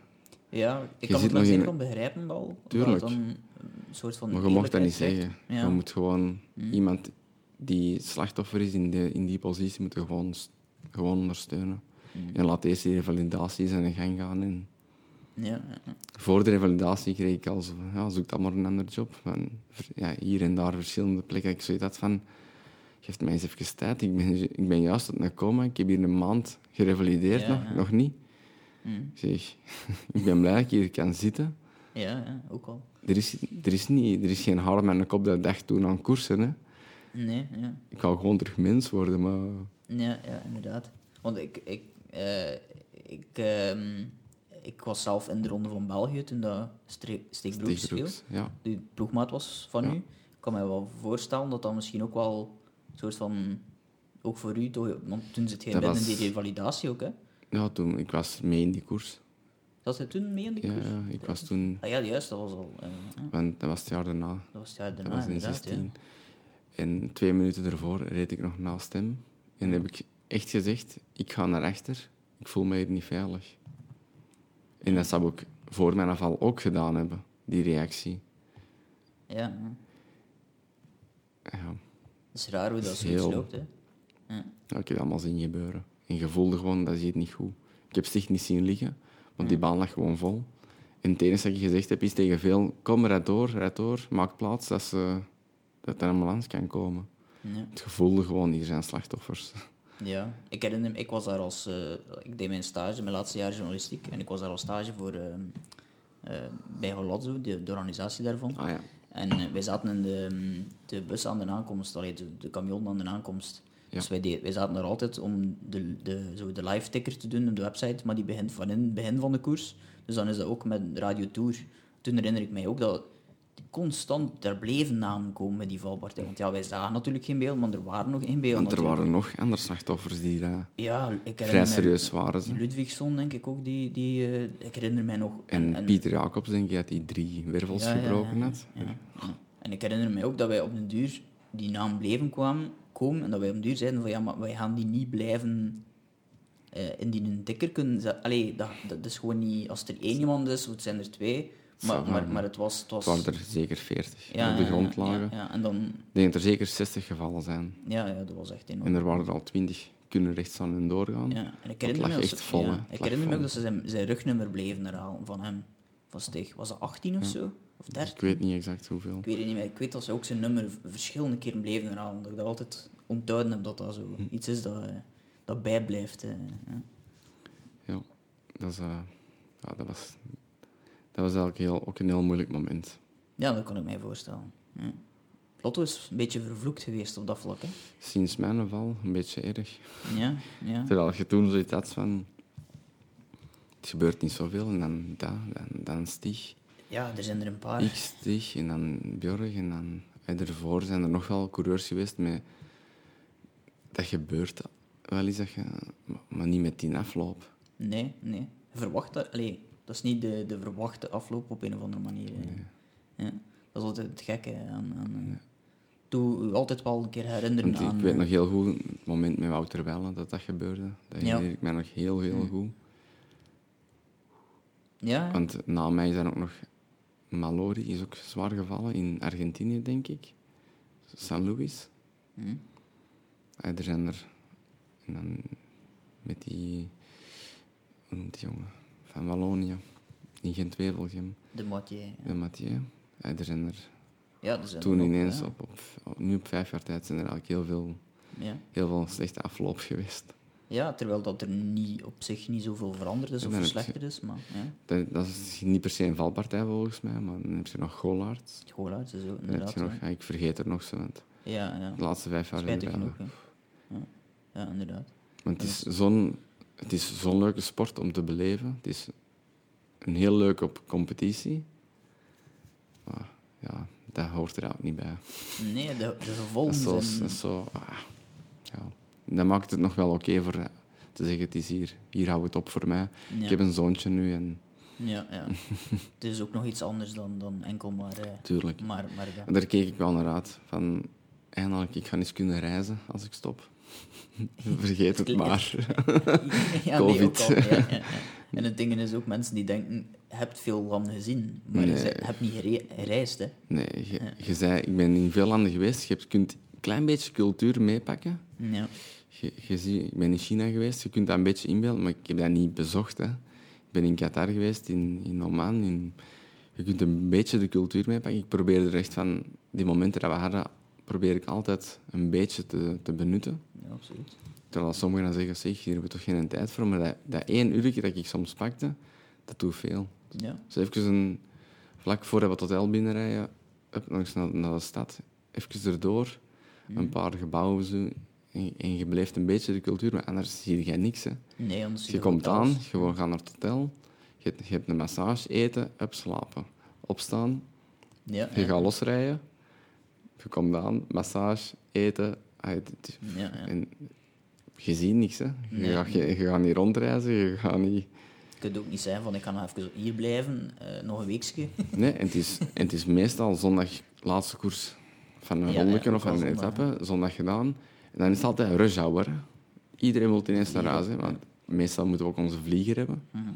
S2: Ja, ik
S3: Je
S2: kan het
S3: nog in-
S2: zeker wel begrijpen wel. omdat
S3: Tuurlijk.
S2: het dan een soort van
S3: Maar je mocht dat niet zeggen.
S2: Ja.
S3: Je moet gewoon
S2: Mm.
S3: iemand die slachtoffer is in, de, in die positie, moet je gewoon, st- gewoon ondersteunen.
S2: Mm.
S3: En laat eerst die revalidatie zijn gang gaan. En
S2: Ja,
S3: voor de revalidatie kreeg ik al zo ja, zoek dan maar een ander job. Van, ja, hier en daar verschillende plekken. Ik zoiets had van, geef mij eens even tijd. Ik ben, ik ben juist uit een coma. Ik heb hier een maand gerevalideerd,
S2: Ja,
S3: nog,
S2: ja.
S3: nog niet.
S2: Mm.
S3: Ik zeg, ik ben blij dat ik hier kan zitten.
S2: ja, ja, ook al.
S3: Er is, er is, niet, er is geen haar op mijn kop dat ik dacht toen aan koersen. Hè.
S2: Nee, ja.
S3: Ik wou gewoon terug mens worden, maar...
S2: Ja, ja, inderdaad. Want ik, ik, eh, ik, ehm, ik was zelf in de Ronde van België toen dat Stre- Steek Broeks viel.
S3: Steegbrooks, ja.
S2: Die ploegmaat was van
S3: Ja.
S2: u. Ik kan me wel voorstellen dat dat misschien ook wel een soort van... Ook voor u, toch, want toen zit je
S3: Dat
S2: binnen
S3: was-
S2: die revalidatie ook, hè?
S3: Ja, toen, ik was mee in die koers.
S2: Dat hij toen mee in
S3: Ja,
S2: koers?
S3: ja, ik was toen...
S2: Ah, ja, juist, dat was al... eh,
S3: Want dat was het jaar daarna.
S2: dat was het jaar
S3: Dat
S2: daarna,
S3: was in
S2: inderdaad,
S3: 16.
S2: ja.
S3: En twee minuten ervoor reed ik nog naast hem. En heb ik echt gezegd, ik ga naar achter. Ik voel me hier niet veilig. En dat zou ik voor mijn afval ook gedaan hebben. die reactie.
S2: Ja, ja. Dat is raar hoe dat
S3: Heel-
S2: zoiets loopt. Hè.
S3: Ja. ik heb het allemaal zien gebeuren. En je voelde gewoon, dat is hier niet goed. Ik heb Sticht niet zien liggen, want die baan lag gewoon vol. En het enige dat ik gezegd heb, is tegen veel... Kom, rijd door, rijd door, maak plaats dat, ze, dat er een ambulance kan komen.
S2: Ja.
S3: Het gevoelde gewoon, hier zijn slachtoffers.
S2: Ja, ik herinner me, ik was daar als... eh, ik deed mijn stage, mijn laatste jaar journalistiek, en ik was daar als stage voor... ehm, eh, bij Holazzo, de, de organisatie daarvan.
S3: Ah ja.
S2: En eh, wij zaten in de, mm, de bus aan de aankomst, allee, de, de camion aan de aankomst.
S3: Ja.
S2: Dus wij, wij zaten daar altijd om de, de, zo de live ticker te doen op de website, maar die begint van in het begin van de koers. Dus dan is dat ook met Radio Tour. Toen herinner ik mij ook dat constant, daar bleven namen komen met die valpartij. Want ja, wij zagen natuurlijk geen beeld, maar er waren nog geen beeld.
S3: Want er
S2: natuurlijk.
S3: waren nog andere slachtoffers die daar
S2: Ja, ik
S3: vrij
S2: mij-
S3: serieus waren. Ze.
S2: Ludwigson, denk ik ook, die, die eh, ik herinner mij nog.
S3: En, Pieter Jacobs, denk ik, dat hij drie wervels
S2: Ja,
S3: gebroken
S2: ja,
S3: had.
S2: ja, ja. En ik herinner me ook dat wij op den duur die naam bleven kwamen, komen en dat wij op den duur zeiden van ja, maar wij gaan die niet blijven eh indien een tikker kunnen zetten. Allee, dat, dat is gewoon niet... Als er één iemand is, of het zijn er twee, maar, maar, maar het was... Het was
S3: Het waren er zeker veertig
S2: ja,
S3: op de grond lagen.
S2: Ja, ja, en dan...
S3: Ik denk dat er zeker 60 gevallen zijn.
S2: Ja, ja, dat was echt enorm.
S3: En er waren er al 20 kunnen rechtstaan en doorgaan.
S2: Ja, en ik herinner me,
S3: echt vol,
S2: ja,
S3: hè.
S2: ik herinner me ook dat ze zijn, zijn rugnummer bleven herhalen van hem. Van. Was dat 18 of zo? Of 13?
S3: Ik weet niet exact hoeveel.
S2: Ik weet het niet meer. Ik weet dat ze ook zijn nummer verschillende keren bleven herhalen. Dat ik dat altijd onthouden heb dat dat zo
S3: Hm.
S2: iets is dat, eh, dat bijblijft. eh, ja.
S3: Ja, dat, is, eh, ja, dat, was, dat was eigenlijk heel, ook een heel moeilijk moment.
S2: ja, dat kan ik mij voorstellen. Ja. Lotto is een beetje vervloekt geweest op dat vlak. Hè?
S3: Sinds mijn val een beetje erg.
S2: Ja, ja.
S3: Terwijl je toen zoiets had van... Het gebeurt niet zoveel. En dan dat, dan, dan Stig.
S2: ja, er zijn er een paar.
S3: Ik Stig en dan Björg. En dan en ervoor zijn er nog wel coureurs geweest met... Dat gebeurt wel eens, dat je, maar niet met die afloop.
S2: Nee, nee. Je verwacht dat... Allee, dat is niet de, de verwachte afloop op een of andere manier. Ja. Dat is altijd het gekke aan... aan eh, Doe altijd wel een keer herinneren
S3: Want
S2: aan...
S3: ik weet
S2: eh,
S3: nog heel goed het moment met Wouter Welle dat dat gebeurde. Dat
S2: Ja.
S3: herinner ik mij nog heel, heel goed.
S2: Ja,
S3: Want na mij zijn ook nog... Malori is ook zwaar gevallen in Argentinië, denk ik. San Luis.
S2: Hm.
S3: Ah, er zijn er... En dan met die... Hoe noemt die jongen? Van Wallonië. In Gent-Wevelgem.
S2: de Mathieu. Ja.
S3: De Mathieu. Er zijn er
S2: Ja, er zijn
S3: toen
S2: er
S3: ineens, op, op, op- nu op vijf jaar tijd, zijn er eigenlijk heel veel,
S2: Ja.
S3: heel veel slechte afloop geweest.
S2: ja, terwijl dat er niet, op zich niet zoveel veranderd is of verslechterd is, maar ja.
S3: Dat, dat is niet per se een valpartij volgens mij, maar dan heb je nog Golaerts.
S2: Schoolaarts is ook inderdaad.
S3: je nog,
S2: ja.
S3: ik vergeet er nog zo. want
S2: Ja, ja.
S3: De laatste vijf jaar
S2: Spijtig genoeg. Ja. Ja. ja, inderdaad.
S3: Want het is zo'n het is zo'n leuke sport om te beleven. Het is een heel leuke competitie. Maar ja, dat hoort er ook niet bij.
S2: Nee, de, de
S3: Dat
S2: gevolgen
S3: is zo...
S2: zijn...
S3: Dat, is zo ah, ja. dat maakt het nog wel oké voor eh, te zeggen, het is hier. Hier houdt het op voor mij.
S2: Ja.
S3: Ik heb een zoontje nu en
S2: Ja, ja. het is ook nog iets anders dan, dan enkel maar... eh,
S3: tuurlijk.
S2: maar, maar ja.
S3: Daar keek ik wel naar uit. Van, eindelijk, ik ga eens kunnen reizen als ik stop. Vergeet het maar.
S2: ja,
S3: Covid.
S2: Nee, al, ja, ja, ja. En het ding is ook mensen die denken, je hebt veel landen gezien, maar je
S3: Nee.
S2: hebt niet gere- gereisd. Hè.
S3: Nee, je, je zei, ik ben in veel landen geweest. Je kunt een klein beetje cultuur meepakken.
S2: Ja.
S3: Je, je ziet, ik ben in China geweest, je kunt dat een beetje inbeelden, maar ik heb dat niet bezocht. Hè. Ik ben in Qatar geweest, in, in Oman. In, je kunt een beetje de cultuur meepakken. Ik probeer er echt van, die momenten dat we hadden, probeer ik altijd een beetje te, te benutten.
S2: ja, absoluut.
S3: Terwijl sommigen dan zeggen, zeg, hier hebben we toch geen tijd voor. Maar dat, dat één uurtje dat ik soms pakte, dat doet veel.
S2: Ja.
S3: Dus even een, vlak voor we het hotel binnenrijden, up, nog eens naar, naar de stad, even erdoor, een paar gebouwen zo, en, en je beleeft een beetje de cultuur, maar anders zie je niks. Hè.
S2: Nee, anders
S3: Je komt
S2: hotels.
S3: aan, gewoon gaan naar het hotel, je, hebt- je hebt een massage, eten, up, slapen. Opstaan,
S2: Ja,
S3: je
S2: ja.
S3: gaat losrijden, je komt aan, massage, eten, ah,
S2: Ja,
S3: en je ziet niks. Hè. Je,
S2: Nee.
S3: gaat, je, je gaat niet rondreizen, je gaat niet...
S2: Kunt ook niet zeggen van ik ga nog even hier blijven, eh, nog een weekje.
S3: Nee, en het is, en het is meestal zondag laatste koers van een
S2: Ja,
S3: of van een etappe, zondag gedaan. En dan is het altijd rush hour. Iedereen wil ineens naar huis, want meestal moeten we ook onze vlieger hebben.
S2: Mhm.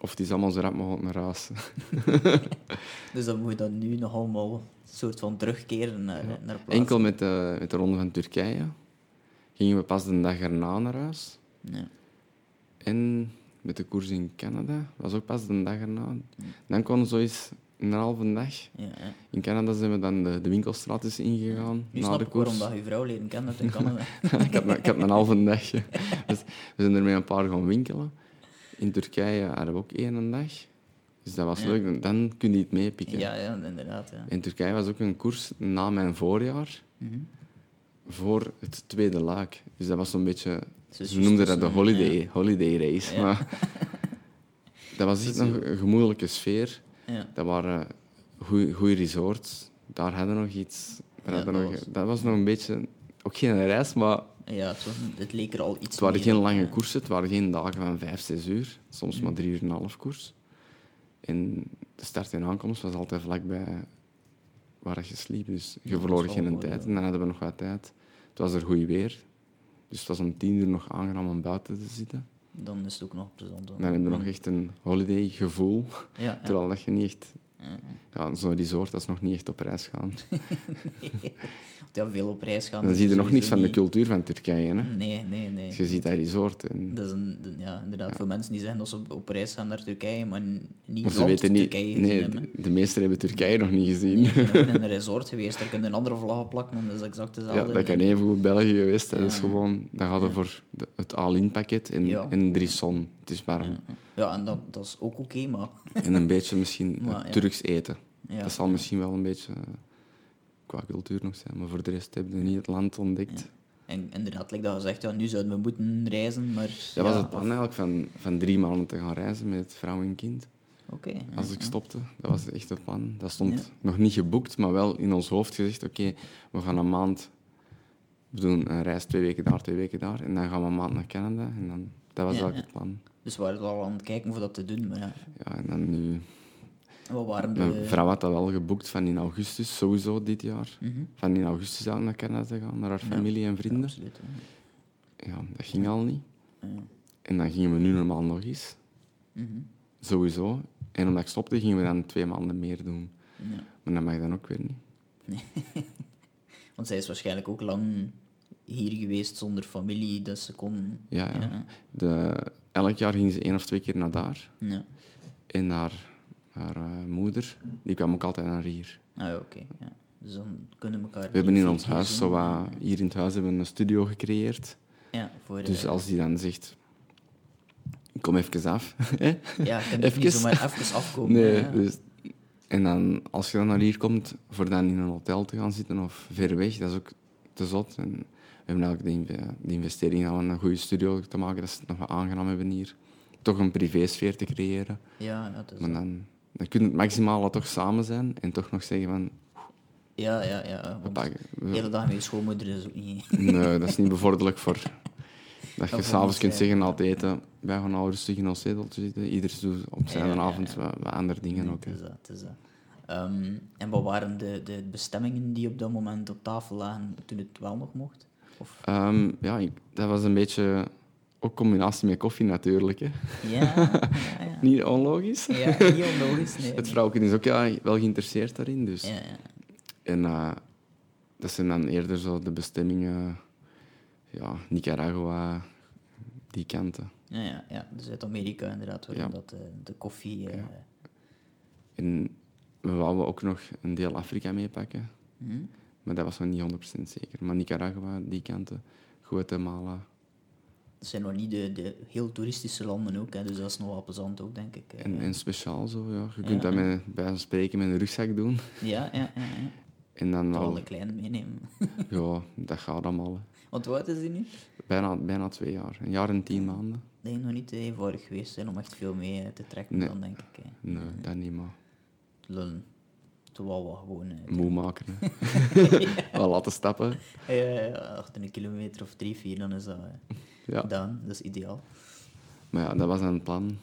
S3: Of het is allemaal zo rap mogelijk naar huis.
S2: Dus dan moet je dan nu nog allemaal een soort van terugkeren naar, naar plaats.
S3: Enkel met de, met de ronde van Turkije gingen we pas de dag erna naar huis.
S2: Ja.
S3: En met de koers in Canada was ook pas de dag erna. Dan kon zoiets een halve dag.
S2: Ja.
S3: In Canada zijn we dan de, de winkelstraat eens ingegaan
S2: Nu
S3: na
S2: snap
S3: de
S2: ik waarom
S3: koers.
S2: dat je vrouw leren kennen in Canada.
S3: ik, had, ik had een halve dag. Dus we zijn er met een paar gaan winkelen. In Turkije hadden we ook één dag. Dus dat was
S2: Ja.
S3: leuk. Dan kun je het meepikken.
S2: ja, ja, inderdaad. Ja.
S3: In Turkije was ook een koers na mijn voorjaar.
S2: Mhm.
S3: Voor het tweede luik. Dus dat was zo'n beetje... Ze noemden dat de holiday, holiday race.
S2: Ja.
S3: Maar dat was echt nog een gemoedelijke sfeer.
S2: Ja.
S3: Dat waren goede resorts. Daar hadden we nog iets.
S2: Dat
S3: nog,
S2: was-
S3: dat was nog een beetje... Ook geen reis, maar
S2: ja, het, was, het leek er al iets
S3: het waren geen lange koersen. Het waren geen dagen van vijf, zes uur. Soms
S2: Mhm.
S3: maar drie uur en een half koers. En de start en aankomst was altijd vlakbij waar je sliep. Dus je
S2: Ja,
S3: verloor geen
S2: mooi,
S3: tijd.
S2: ja.
S3: En dan hadden we nog wat tijd. Het was er goed weer. Dus het was om tien uur nog aangenaam om buiten te zitten.
S2: Dan is het ook nog plezant.
S3: Dan heb je nog echt een holiday gevoel.
S2: Ja.
S3: Terwijl dat je niet echt...
S2: Ja,
S3: Ja, zo'n resort, dat is nog niet echt op reis gaan.
S2: ja, veel op reis gaan.
S3: Dan zie je
S2: is
S3: nog
S2: sowieso
S3: van de cultuur van Turkije. Hè?
S2: Nee, nee, nee.
S3: Dus je ziet dat resort. En...
S2: Dat is een, ja, inderdaad, voor mensen die zeggen dat ze op, op reis gaan naar Turkije, maar niet
S3: Maar ze weten niet...
S2: Turkije
S3: Nee,
S2: hebben.
S3: de, de meesten hebben Turkije nog niet gezien.
S2: Ik ben ook in een resort geweest, daar kun je een andere vlag plakken en dat is exact
S3: Ja,
S2: dezelfde.
S3: dat kan even goed België geweest. Dat is
S2: Ja.
S3: gewoon... Dat gaat er voor de- het all-in pakket en,
S2: Ja.
S3: en drie zon. Het is warm.
S2: Ja, en dat, dat is ook oké, maar...
S3: En een beetje misschien
S2: Maar, ja.
S3: Turks eten.
S2: Ja.
S3: Dat zal misschien wel een beetje qua cultuur nog zijn. Maar voor de rest heb je niet het land ontdekt.
S2: En inderdaad, like dat gezegd, ja, nu zouden we moeten reizen, maar...
S3: Dat was
S2: ja,
S3: het plan eigenlijk van, van drie maanden te gaan reizen met vrouw en kind.
S2: Oké. ja.
S3: Als ik stopte, dat was echt het plan. Dat stond
S2: Ja.
S3: nog niet geboekt, maar wel in ons hoofd gezegd: oké, we gaan een maand. We doen een reis twee weken daar, twee weken daar. En dan gaan we een maand naar Canada. En dan, dat was
S2: Ja,
S3: eigenlijk
S2: ja.
S3: het plan.
S2: Dus we waren al aan het kijken of dat te doen, maar ja.
S3: Ja, en dan nu.
S2: Wat waren
S3: Mijn
S2: de...
S3: vrouw had dat wel geboekt van in augustus, sowieso dit jaar.
S2: Mhm.
S3: Van in augustus aan naar Canada te gaan, naar haar familie en
S2: Ja,
S3: vrienden.
S2: absoluut.
S3: Ja, dat ging al niet. En dan gingen we nu normaal nog eens,
S2: Mhm.
S3: sowieso. En omdat ik stopte, gingen we dan twee maanden meer doen.
S2: Ja.
S3: Maar dat mag dan ook weer niet.
S2: Want zij is waarschijnlijk ook lang hier geweest zonder familie, dus ze kon...
S3: Ja, ja.
S2: Ja.
S3: De, elk jaar ging ze één of twee keer naar daar.
S2: Ja.
S3: En haar, haar eh, moeder, die kwam ook altijd naar hier.
S2: Ah, oké. ja. Dus dan kunnen we elkaar...
S3: We hebben in ons huis, zo wat, hier in het huis hebben we een studio gecreëerd.
S2: Ja, voor...
S3: Dus als die dan zegt, kom even af.
S2: Ja, kunt
S3: Even.
S2: niet zomaar even afkomen.
S3: nee, dus, en dan, als je dan naar hier komt, voor dan in een hotel te gaan zitten of ver weg, dat is ook te zot. En we hebben eigenlijk de, inve- de investering om een goede studio te maken, dat ze het nog wat aangenaam hebben hier. Toch een privésfeer te creëren.
S2: Ja, dat is
S3: Maar dan, dan kun je het maximale toch samen zijn en toch nog zeggen van,
S2: ja, ja, ja. Want
S3: pakken.
S2: de
S3: we-
S2: hele dag met je schoonmoeder is ook niet...
S3: Nee, dat is niet bevorderlijk voor... Dat je s'avonds kunt zeggen na het eten, wij gaan al rustig in ons zeteltje zitten. Ieder doet op zijn
S2: Ja, ja,
S3: avond
S2: ja.
S3: Wat, wat andere dingen ook.
S2: het is dat, het is dat. Ehm, en wat waren de, de bestemmingen die op dat moment op tafel lagen toen het wel nog mocht? Of...
S3: Ehm, ja, ik- dat was een beetje ook combinatie met koffie natuurlijk. Hè.
S2: Ja, ja, ja.
S3: Niet onlogisch.
S2: Ja, niet onlogisch, nee.
S3: Het vrouwtje is ook ja, wel geïnteresseerd daarin. Dus.
S2: Ja, ja.
S3: En eh, dat zijn dan eerder zo de bestemmingen, ja, Nicaragua, die kanten.
S2: Ja, ja, ja. Dus uit Amerika inderdaad, waarom
S3: Ja.
S2: dat, eh, de koffie... eh,
S3: En we wouden ook nog een deel Afrika meepakken.
S2: hm?
S3: Maar dat was nog niet 100% zeker. Maar Nicaragua, die kanten, Guatemala.
S2: Dat zijn nog niet de, de heel toeristische landen ook, hè, dus dat is nog wel plezant ook, denk ik. eh.
S3: En, en speciaal zo, ja. Je kunt dat met, bij van spreken met een rugzak doen.
S2: Ja, ja, ja.
S3: En dan
S2: Wel een kleine meenemen.
S3: ja, dat gaat allemaal. hè.
S2: Want hoe oud is die nu?
S3: Bijna, bijna twee jaar. Een jaar en tien maanden.
S2: Ik denk nog niet eenvoudig geweest zijn om echt veel mee eh, te trekken
S3: Nee.
S2: dan, denk ik. Hè.
S3: Nee, dat niet, maar
S2: Lullen. Wel gewoon... eh,
S3: moe maken. Wel laten stappen.
S2: Ja, achter een kilometer of drie, vier, dan is dat eh,
S3: Ja.
S2: gedaan. Dat is ideaal.
S3: Maar ja, dat was het plan.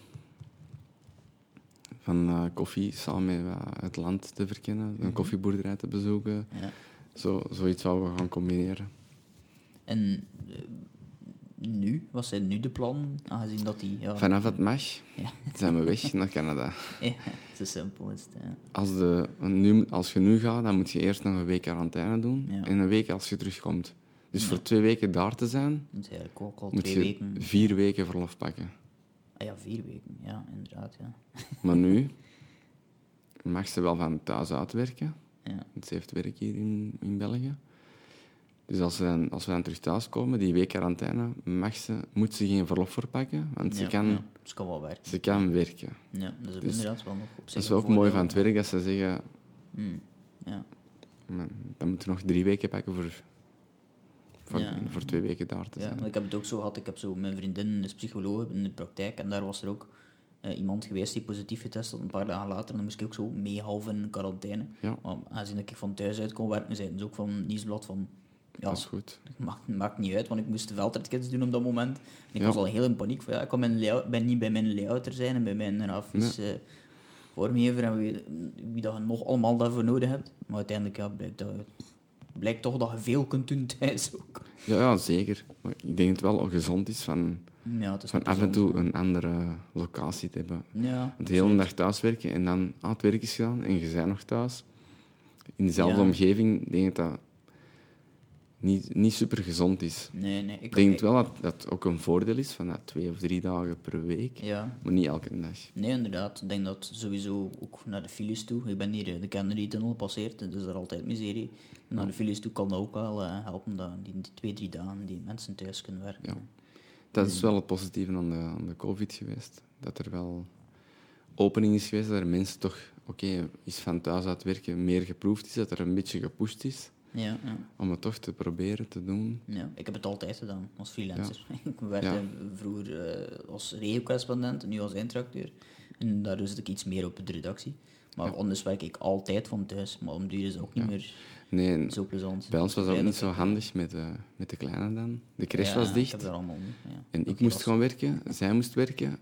S3: Van eh, koffie samen met het land te verkennen. Een koffieboerderij te bezoeken.
S2: Ja.
S3: Zo, zoiets zouden we gaan combineren.
S2: En nu? Wat zijn nu de plannen? Aangezien dat die... Ja,
S3: Vanaf het mag
S2: Ja.
S3: zijn we weg naar Canada.
S2: ja, zo simpel is het. Ja.
S3: Als, de, nu, als je nu gaat, dan moet je eerst nog een week quarantaine doen. En een week als je terugkomt. Dus voor twee weken daar te zijn,
S2: moet je eigenlijk ook al twee weken...
S3: vier weken verlof pakken.
S2: Ah ja, vier weken. Ja, inderdaad, ja.
S3: Maar nu mag ze wel van thuis uitwerken.
S2: ja.
S3: Ze heeft werk hier in, in België. Dus als we, dan, als we dan terug thuis komen, die week quarantaine, mag ze, moet ze geen verlof voor pakken. Want ze,
S2: Ja,
S3: kan,
S2: ja, ze kan wel werken.
S3: ze kan werken.
S2: Ja, dat is
S3: Dus
S2: inderdaad wel nog op zich
S3: Dat is ook mooi van het werk, dat ze zeggen...
S2: Hmm, Ja,
S3: "Man, Dan moeten we nog drie weken pakken voor, voor,
S2: Ja.
S3: voor twee weken daar te
S2: ja,
S3: zijn.
S2: want ik heb het ook zo gehad. Ik heb zo mijn vriendin is psycholoog in de praktijk en daar was er ook eh, iemand geweest die positief getest had. Een paar dagen later en dan moest ik ook zo mee half in quarantaine.
S3: Ja.
S2: Maar aangezien ik van thuis uit kon werken, zeiden ze ook van Nieuwsblad van... Ja,
S3: Dat is goed.
S2: maakt, maakt niet uit, want ik moest de veldrijdkids doen op dat moment. En ik
S3: Ja.
S2: was al heel in paniek. Van, ja, ik kan mijn layout, ben niet bij mijn layouter zijn en bij mijn grafisch eh, vormgever en wie, wie dat je nog allemaal daarvoor nodig hebt. Maar uiteindelijk ja, blijkt, dat, blijkt toch dat je veel kunt doen thuis ook.
S3: Ja, ja, zeker. Maar ik denk dat het wel gezond is van,
S2: Ja, is
S3: van af en toe een andere locatie te hebben.
S2: Ja,
S3: Want de hele dag thuiswerken en dan ah, het werk is gedaan en je bent nog thuis. In dezelfde omgeving denk ik dat niet, niet super gezond is.
S2: Nee, nee. Ik,
S3: denk wel dat dat ook een voordeel is van dat twee of drie dagen per week,
S2: Ja,
S3: maar niet elke dag.
S2: nee, inderdaad. Ik denk dat sowieso ook naar de files toe. Ik ben hier de Kennedy-tunnel gepasseerd, dus daar altijd miserie. Naar de files toe kan dat ook wel eh, helpen, dat die, die twee, drie dagen die mensen thuis kunnen werken.
S3: Ja. Dat is wel het positieve aan de, aan de COVID geweest. Dat er wel opening is geweest, dat er mensen toch, oké, is van thuis uit werken meer geproefd is, dat er een beetje gepusht is
S2: Ja, ja.
S3: om het toch te proberen te doen.
S2: Ja, ik heb het altijd gedaan als freelancer. ik werkte vroeger eh, als regio-correspondent en nu als eindredacteur. En daar zit ik iets meer op de redactie. Maar anders werk ik altijd van thuis. Maar om duur is het ook niet meer
S3: Nee,
S2: zo plezant.
S3: bij ons was dat ook niet zo handig met de, met de kleine dan. De crash was
S2: Ik
S3: dicht
S2: heb allemaal. Ja.
S3: en ik moest gewoon werken, zij moest werken.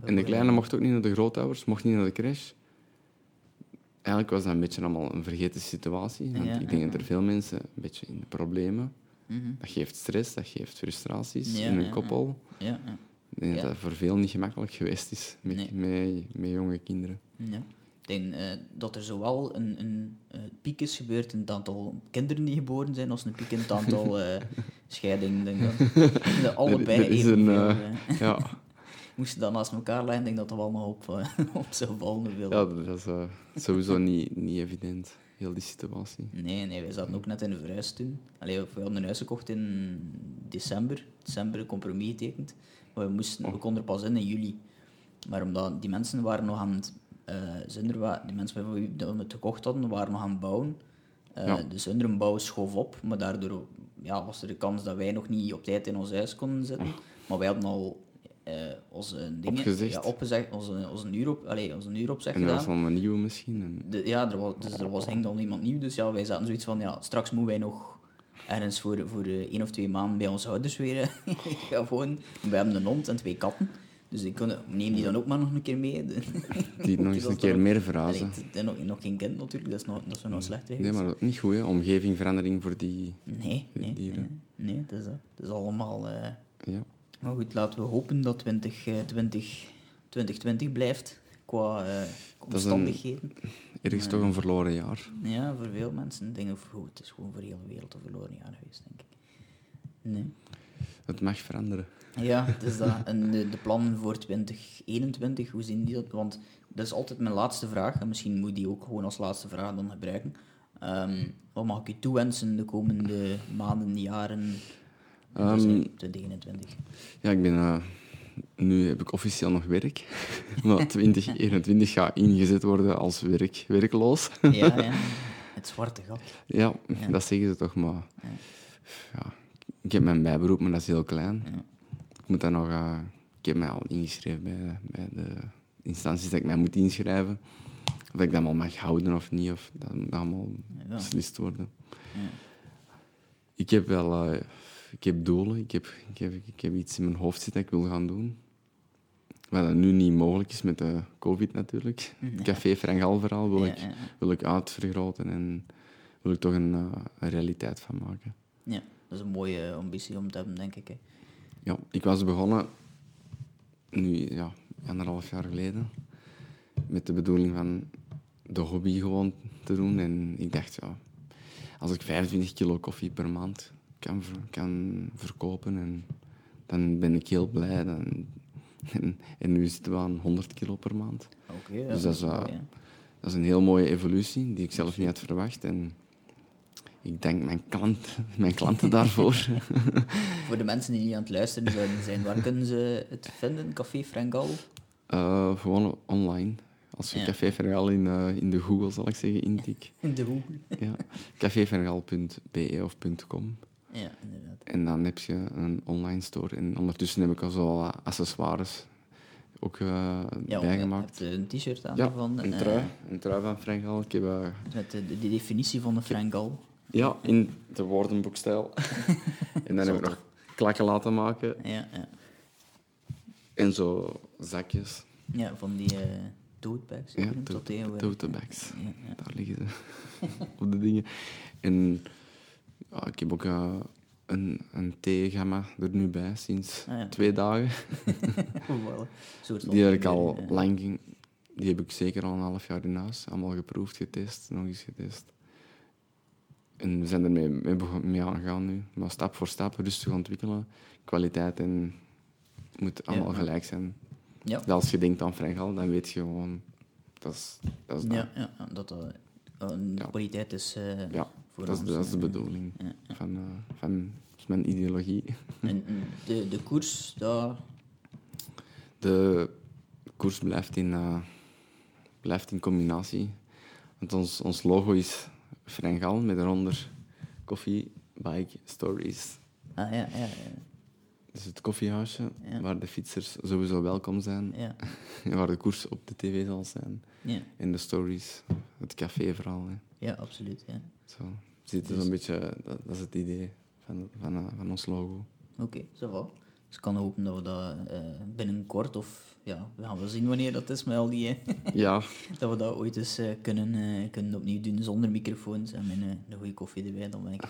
S3: En de kleine mocht ook niet naar de grootouders, mocht niet naar de crash. Eigenlijk was dat een beetje allemaal een vergeten situatie. Want
S2: Ja,
S3: ik denk
S2: ja,
S3: dat er veel mensen een beetje in de problemen...
S2: Mhm.
S3: Dat geeft stress, dat geeft frustraties
S2: Ja,
S3: in
S2: ja,
S3: koppel.
S2: Ja, ja.
S3: Ik denk
S2: Ja.
S3: dat dat voor veel niet gemakkelijk geweest is met,
S2: Nee.
S3: met, met jonge kinderen.
S2: Ja. Ik denk eh, dat er zowel een, een eh, piek is gebeurd in het aantal kinderen die geboren zijn, als een piek in het aantal eh, scheidingen. Denk. De allebei
S3: er is een, Ja,
S2: Moesten dat naast elkaar leggen, denk ik dat dat wel nog op, eh, op zou vallen.
S3: ja dat is eh, sowieso niet, niet evident, heel die situatie.
S2: Nee, nee, wij zaten ook net in de verhuis toen. Allee, we hadden een huis gekocht in december. December een compromis getekend. Maar we, moesten, we konden er pas in in juli. Maar omdat die mensen waren nog aan het... zonder wa- die mensen wie we het gekocht hadden, waren nog aan het bouwen. Eh,
S3: Ja.
S2: Dus hun bouw schoof op. Maar daardoor ja, was er de kans dat wij nog niet op tijd in ons huis konden zitten. Maar wij hadden al eh, onze dingen...
S3: Opgezegd.
S2: Ja, opgezegd. Onze, onze uur op, allee, onze uur opzeg
S3: En dat was een nieuwe misschien. En,
S2: De, ja, er was, dus er was hing dan iemand nieuw, dus ja, wij zaten zoiets van, ja, straks moeten wij nog ergens voor, voor eh, één of twee maanden bij onze ouders weer eh, gaan wonen. We hebben een hond en twee katten, dus ik kon, neem die dan ook maar nog een keer mee.
S3: die nog eens een keer meer verrazen.
S2: nog, nog geen kind natuurlijk, dat is nog, dat is nog slecht
S3: Nee, maar dat is niet goed, hè. Omgevingverandering voor die...
S2: Nee, nee, nee,
S3: dieren.
S2: nee, dat is dat. Het is allemaal... eh,
S3: Ja.
S2: Maar goed, laten we hopen dat 20, eh, 20, 2020 blijft qua eh,
S3: een-
S2: omstandigheden.
S3: Ergens toch een verloren jaar.
S2: Ja, voor veel mensen. Denk dat voor, het is gewoon voor de hele wereld een verloren jaar geweest, denk ik. Nee.
S3: Het mag veranderen.
S2: Ja, het is dat. En de, de plannen voor 2021, hoe zien die dat? Want dat is altijd mijn laatste vraag. En misschien moet die ook gewoon als laatste vraag dan gebruiken. Ehm, wat mag ik u toewensen de komende maanden, jaren?
S3: Ehm,
S2: Dat is eigenlijk 2021.
S3: Ja, ik ben... eh, nu heb ik officieel nog werk. maar 2021 gaat ingezet worden als werk, werkloos.
S2: Ja, ja. Het zwarte gat.
S3: Ja,
S2: Ja.
S3: dat zeggen ze toch, maar...
S2: Ja.
S3: Ik heb mijn bijberoep, maar dat is heel klein.
S2: Ja.
S3: Ik moet dan nog... eh, ik heb mij al ingeschreven bij, bij de instanties dat ik mij moet inschrijven. Of ik dat allemaal mag houden of niet, of dat moet allemaal beslist worden.
S2: Ja.
S3: Ik heb wel... eh, ik heb doelen, ik heb, ik, heb, ik heb iets in mijn hoofd zitten dat ik wil gaan doen. Wat dat nu niet mogelijk is met de covid natuurlijk. Café Frangal verhaal wil,
S2: Ja,
S3: ik, wil ik uitvergroten en wil ik toch een, eh, een realiteit van maken.
S2: Ja, dat is een mooie ambitie om te hebben, denk ik. Hè.
S3: Ja, ik was begonnen, nu ja, anderhalf jaar geleden, met de bedoeling van de hobby gewoon te doen. En ik dacht, ja, als ik 25 kilo koffie per maand kan, kan verkopen, en, dan ben ik heel blij. Dan, en, en nu zitten we aan 100 kilo per maand.
S2: Ja,
S3: Dus dat is. Dat is een heel mooie evolutie die ik zelf niet had verwacht. En ik dank mijn, klant, mijn klanten daarvoor.
S2: Voor de mensen die niet aan het luisteren zouden zijn, waar kunnen ze het vinden? Café Frangal?
S3: Eh, gewoon online. Als je
S2: Ja.
S3: Café Vergal in, eh, in de Google, zal ik zeggen, intik.
S2: In de Google.
S3: Ja. cafévergal.be of .com.
S2: Ja, inderdaad.
S3: En dan heb je een online store. En ondertussen heb ik al zo wat accessoires ook eh,
S2: Ja,
S3: bijgemaakt.
S2: je hebt een t-shirt aan
S3: Ja,
S2: van,
S3: een
S2: eh,
S3: trui. Een trui van Frank Ik heb... eh,
S2: met de, de definitie van de Frangal.
S3: ja, in de woordenboekstijl. en dan heb ik nog klakken laten maken.
S2: Ja, ja.
S3: En zo zakjes.
S2: ja, van die eh tote bags.
S3: Ja,
S2: dat
S3: tote, bags.
S2: Ja.
S3: Daar liggen ze. op de dingen. En ja, ik heb ook eh, een, een theegamma er nu bij, sinds
S2: Ah, ja.
S3: twee dagen.
S2: Van
S3: Die heb ik al
S2: eh,
S3: lang... Die heb ik zeker al een half jaar in huis. Allemaal geproefd, getest, nog eens getest. En we zijn ermee mee, mee aangegaan nu. Maar stap voor stap, rustig ontwikkelen. Kwaliteit en... moet allemaal
S2: Ja.
S3: gelijk zijn.
S2: Ja,
S3: Dat als je denkt aan Frangal, dan weet je gewoon... Dat is dat. Is dat.
S2: ja, ja, dat een
S3: Ja.
S2: kwaliteit is eh,
S3: Ja,
S2: voor
S3: dat is,
S2: ons.
S3: dat is de bedoeling van, eh, van mijn ideologie.
S2: En de, de koers, dat...
S3: De koers blijft in, eh, blijft in combinatie. Want ons, ons logo is Frangal met eronder koffie, bike, stories.
S2: Ah, ja, ja, ja.
S3: Dus het koffiehuisje
S2: Ja.
S3: waar de fietsers sowieso welkom zijn.
S2: Ja,
S3: En waar de koers op de tv zal zijn.
S2: ja,
S3: En de stories, het café vooral. Hè.
S2: ja absoluut. Ja.
S3: Zo. Zit er
S2: Dus-
S3: zo'n beetje, dat, dat is het idee van, van, eh, van ons logo.
S2: Oké, ça va. Dus ik kan hopen dat we dat eh, binnenkort, of ja, we gaan wel zien wanneer dat is met al die... eh,
S3: Ja,
S2: dat we dat ooit eens kunnen, kunnen opnieuw doen zonder microfoons en met een, een goede koffie erbij. Dan ben ik,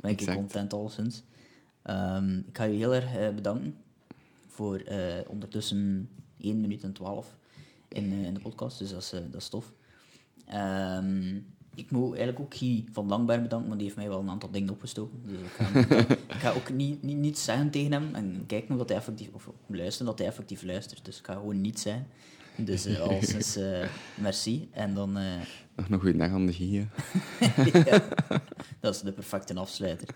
S2: ben ik content alleszins. Ehm, ik ga je heel erg bedanken voor ondertussen 1 minuut en 12 in, in de podcast, dus dat is, dat is tof. Ehm, ik moet eigenlijk ook Guy van Langberg bedanken, want die heeft mij wel een aantal dingen opgestoken. Dus ik ga, hem- ik ga ook niet, niet, niet zeggen tegen hem en kijken dat hij effectief, of luisteren dat hij effectief luistert. Dus ik ga gewoon niet zijn. Dus eh alleszins eh, merci. En dan, eh,
S3: nog een goede dag aan de
S2: ja, dat is de perfecte afsluiter.